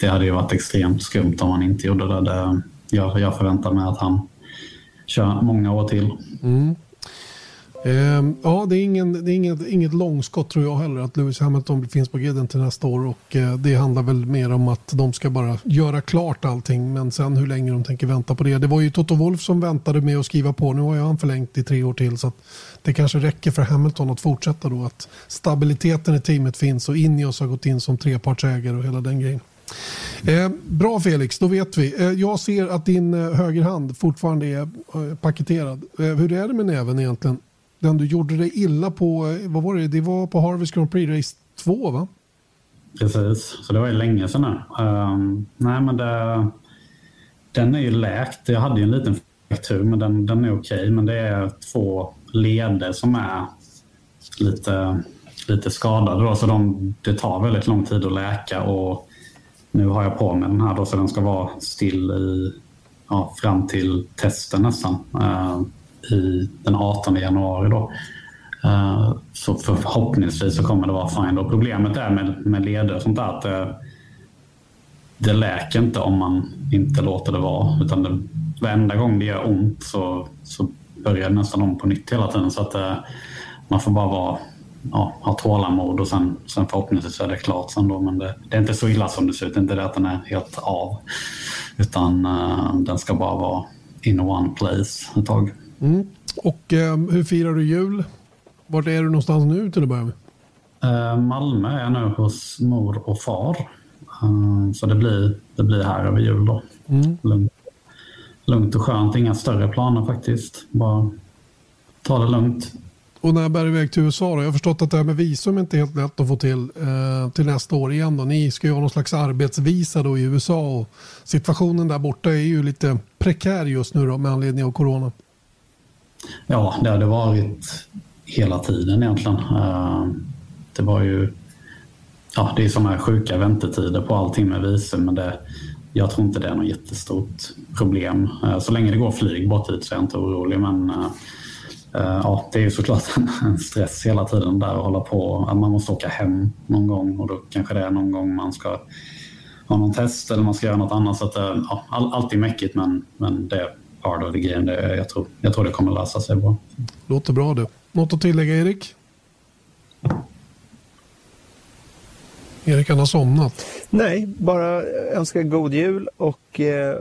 det hade ju varit extremt skumt om han inte gjorde det. det jag, jag förväntar mig att han kör många år till. Mm. Ehm, ja, det är, ingen, det är inget, inget långskott tror jag heller att Lewis Hamilton finns på griden till nästa år och eh, det handlar väl mer om att de ska bara göra klart allting men sen hur länge de tänker vänta på det. Det var ju Toto Wolf som väntade med att skriva på. Nu har ju han förlängt i tre år till så att det kanske räcker för Hamilton att fortsätta då att stabiliteten i teamet finns och Ineos har gått in som trepartsägare och hela den grejen. Eh, bra Felix, då vet vi. Eh, jag ser att din eh, högerhand fortfarande är eh, paketerad. Eh, hur är det med näven egentligen? Den du gjorde dig illa på, eh, vad var det? Det var på Harvest Grand Prix Race 2 va? Precis, så det var ju länge sedan nu. Um, ehm, nej men det, den är ju läkt. Jag hade ju en liten fraktur men den, den är okej. Men det är två leder som är lite, lite skadade då, så de, det tar väldigt lång tid att läka och nu har jag på mig den här då så den ska vara still i, ja, fram till testen nästan. Uh, i den 18 januari. Då. Uh, så förhoppningsvis så kommer det vara fine. Då. Problemet är med, med leder och sånt där att det, det läker inte om man inte låter det vara. Utan det, varenda gång det gör ont så, så börjar det nästan om på nytt hela tiden. Så att uh, man får bara vara, ja, ha tålamod och sen, sen förhoppningsvis är det klart sen då. Men det, det, är inte så illa som det ser ut. Det är inte det att den är helt av. Utan uh, den ska bara vara in one place ett tag. Mm. Och eh, hur firar du jul? Vart är du någonstans nu till att börja med? Eh, Malmö är jag nu hos mor och far. Eh, så det blir, det blir här över jul då. Mm. Lugnt, lugnt och skönt, inga större planer faktiskt. Bara ta det lugnt. Och när bär iväg till USA då? Jag har förstått att det här med visum är inte helt lätt att få till eh, till nästa år igen. Då. Ni ska ju ha någon slags arbetsvisa då i USA och situationen där borta är ju lite prekär just nu då med anledning av corona. Ja, det har det varit hela tiden egentligen. Eh, det var ju ja, det är sådana här sjuka väntetider på allting med visum men det, jag tror inte det är något jättestort problem. Eh, så länge det går flyg bort hit så är jag inte orolig men eh, ja, det är ju såklart en stress hela tiden där att hålla på. Att man måste åka hem någon gång och då kanske det är någon gång man ska ha någon test eller man ska göra något annat. Så att, ja, allt är mäckigt men, men det part of the game. Det, jag, tror, jag tror det kommer lösa sig bra. Låter bra det. Något att tillägga Erik? Erik han har somnat. Nej, bara önska god jul och eh,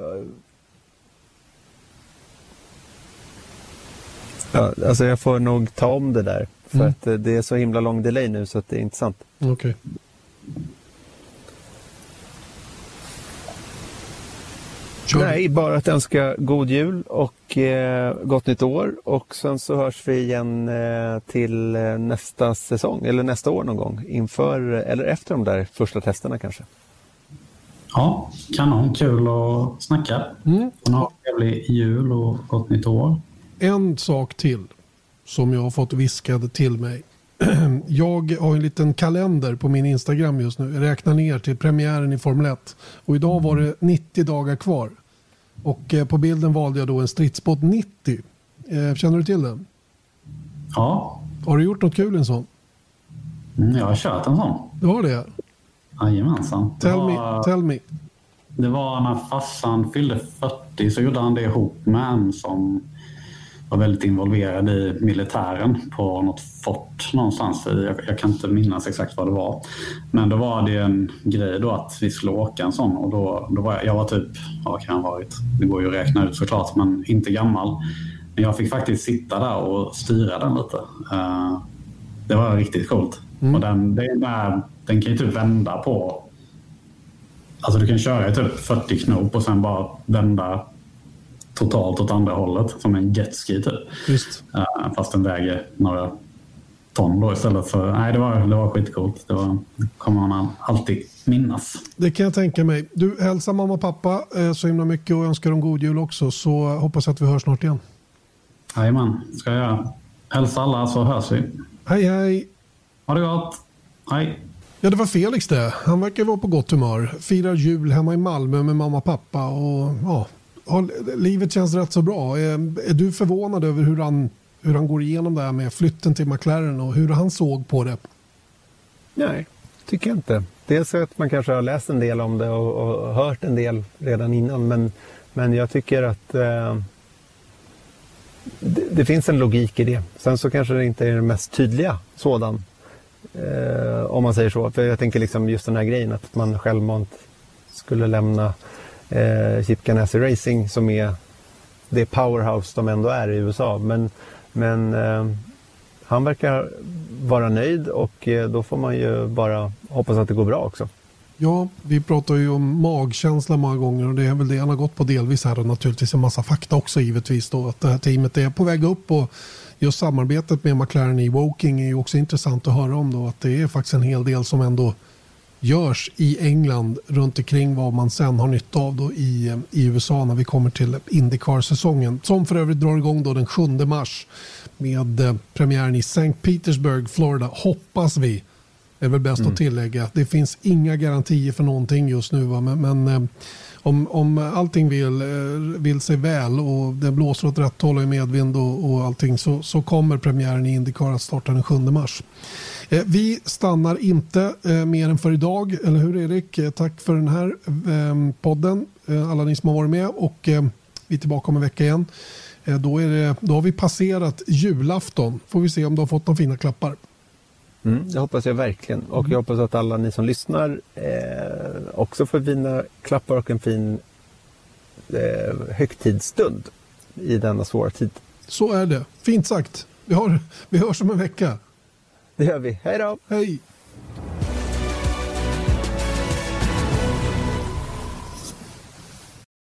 ja, alltså jag får nog ta om det där. För mm. att eh, det är så himla lång delay nu så att det är inte sant. Okej. Okay. Nej, bara att önska god jul och eh, gott nytt år. Och sen så hörs vi igen eh, till eh, nästa säsong, eller nästa år någon gång. Inför eller efter de där första testerna kanske. Ja, kanon. Kul att snacka. Mm. Ha en trevlig jul och gott nytt år. En sak till som jag har fått viskad till mig. Jag har en liten kalender på min Instagram just nu. Jag räknar ner till premiären i Formel 1. Och idag var det 90 dagar kvar. Och eh, på bilden valde jag då en stridsbåt 90. Eh, känner du till den? Ja. Har du gjort något kul i en sån? Mm, jag har kört en sån. Du har det? Jajamensan. Tell, var, me, tell me. Det var när farsan fyllde 40 så gjorde han det ihop med en som var väldigt involverad i militären på något fort någonstans. Jag, jag, kan inte minnas exakt vad det var. Men då var det en grej då att vi skulle åka en sån och då, då var jag, jag var typ, ja, vad kan jag ha varit? Det går ju att räkna ut såklart, men inte gammal. Men jag fick faktiskt sitta där och styra den lite. Uh, det var riktigt coolt. Mm. Och den, den, den kan ju typ vända på Alltså du kan köra i typ 40 knop och sen bara vända totalt åt andra hållet som en jetski typ. Just. Uh, fast den väger några ton då istället för... Nej, det var, det var skitcoolt. Det var, kommer man alltid minnas. Det kan jag tänka mig. Du, hälsa mamma och pappa eh, så himla mycket och önskar dem god jul också så hoppas jag att vi hörs snart igen. Jajamän, ska jag göra. Hälsa alla så hörs vi. Hej hej! Ha det gott! Hej! Ja, det var Felix det. Han verkar vara på gott humör. Firar jul hemma i Malmö med mamma och pappa och ja, livet känns rätt så bra. Är, är, du förvånad över hur han, hur han går igenom det här med flytten till McLaren och hur han såg på det? Nej, tycker jag inte. Dels att man kanske har läst en del om det och, och hört en del redan innan. Men, men jag tycker att eh, det, det, finns en logik i det. Sen så kanske det inte är den mest tydliga sådan. Eh, om man säger så. För jag tänker liksom just den här grejen att man självmant skulle lämna eh, Chip Ganassi Racing som är det powerhouse de ändå är i USA. Men, men eh, han verkar vara nöjd och eh, då får man ju bara hoppas att det går bra också. Ja, vi pratar ju om magkänsla många gånger och det är väl det han har gått på delvis här och naturligtvis en massa fakta också givetvis då att det här teamet är på väg upp och just samarbetet med McLaren i Woking är ju också intressant att höra om då att det är faktiskt en hel del som ändå görs i England runt omkring vad man sen har nytta av då i, i USA när vi kommer till Indycar-säsongen. Som för övrigt drar igång då den 7 mars med eh, premiären i St. Petersburg, Florida. Hoppas vi. Det är väl bäst mm. att tillägga. Det finns inga garantier för någonting just nu. Va? Men, men eh, om, om allting vill, eh, vill sig väl och det blåser åt rätt håll och är medvind och, och allting så, så kommer premiären i Indycar att starta den 7 mars. Eh, vi stannar inte eh, mer än för idag, eller hur Erik? Eh, tack för den här podden, alla ni som har varit med och vi är tillbaka om en vecka igen. Då, är det, då har vi passerat julafton. Får vi se om du har fått några fina klappar. Mm, det hoppas jag verkligen. Och jag hoppas att alla ni som lyssnar eh, också får fina klappar och en fin eh, högtidsstund i denna svåra tid. Så är det. Fint sagt. Vi, har, vi hörs om en vecka. Det gör vi. Hej då! Hej!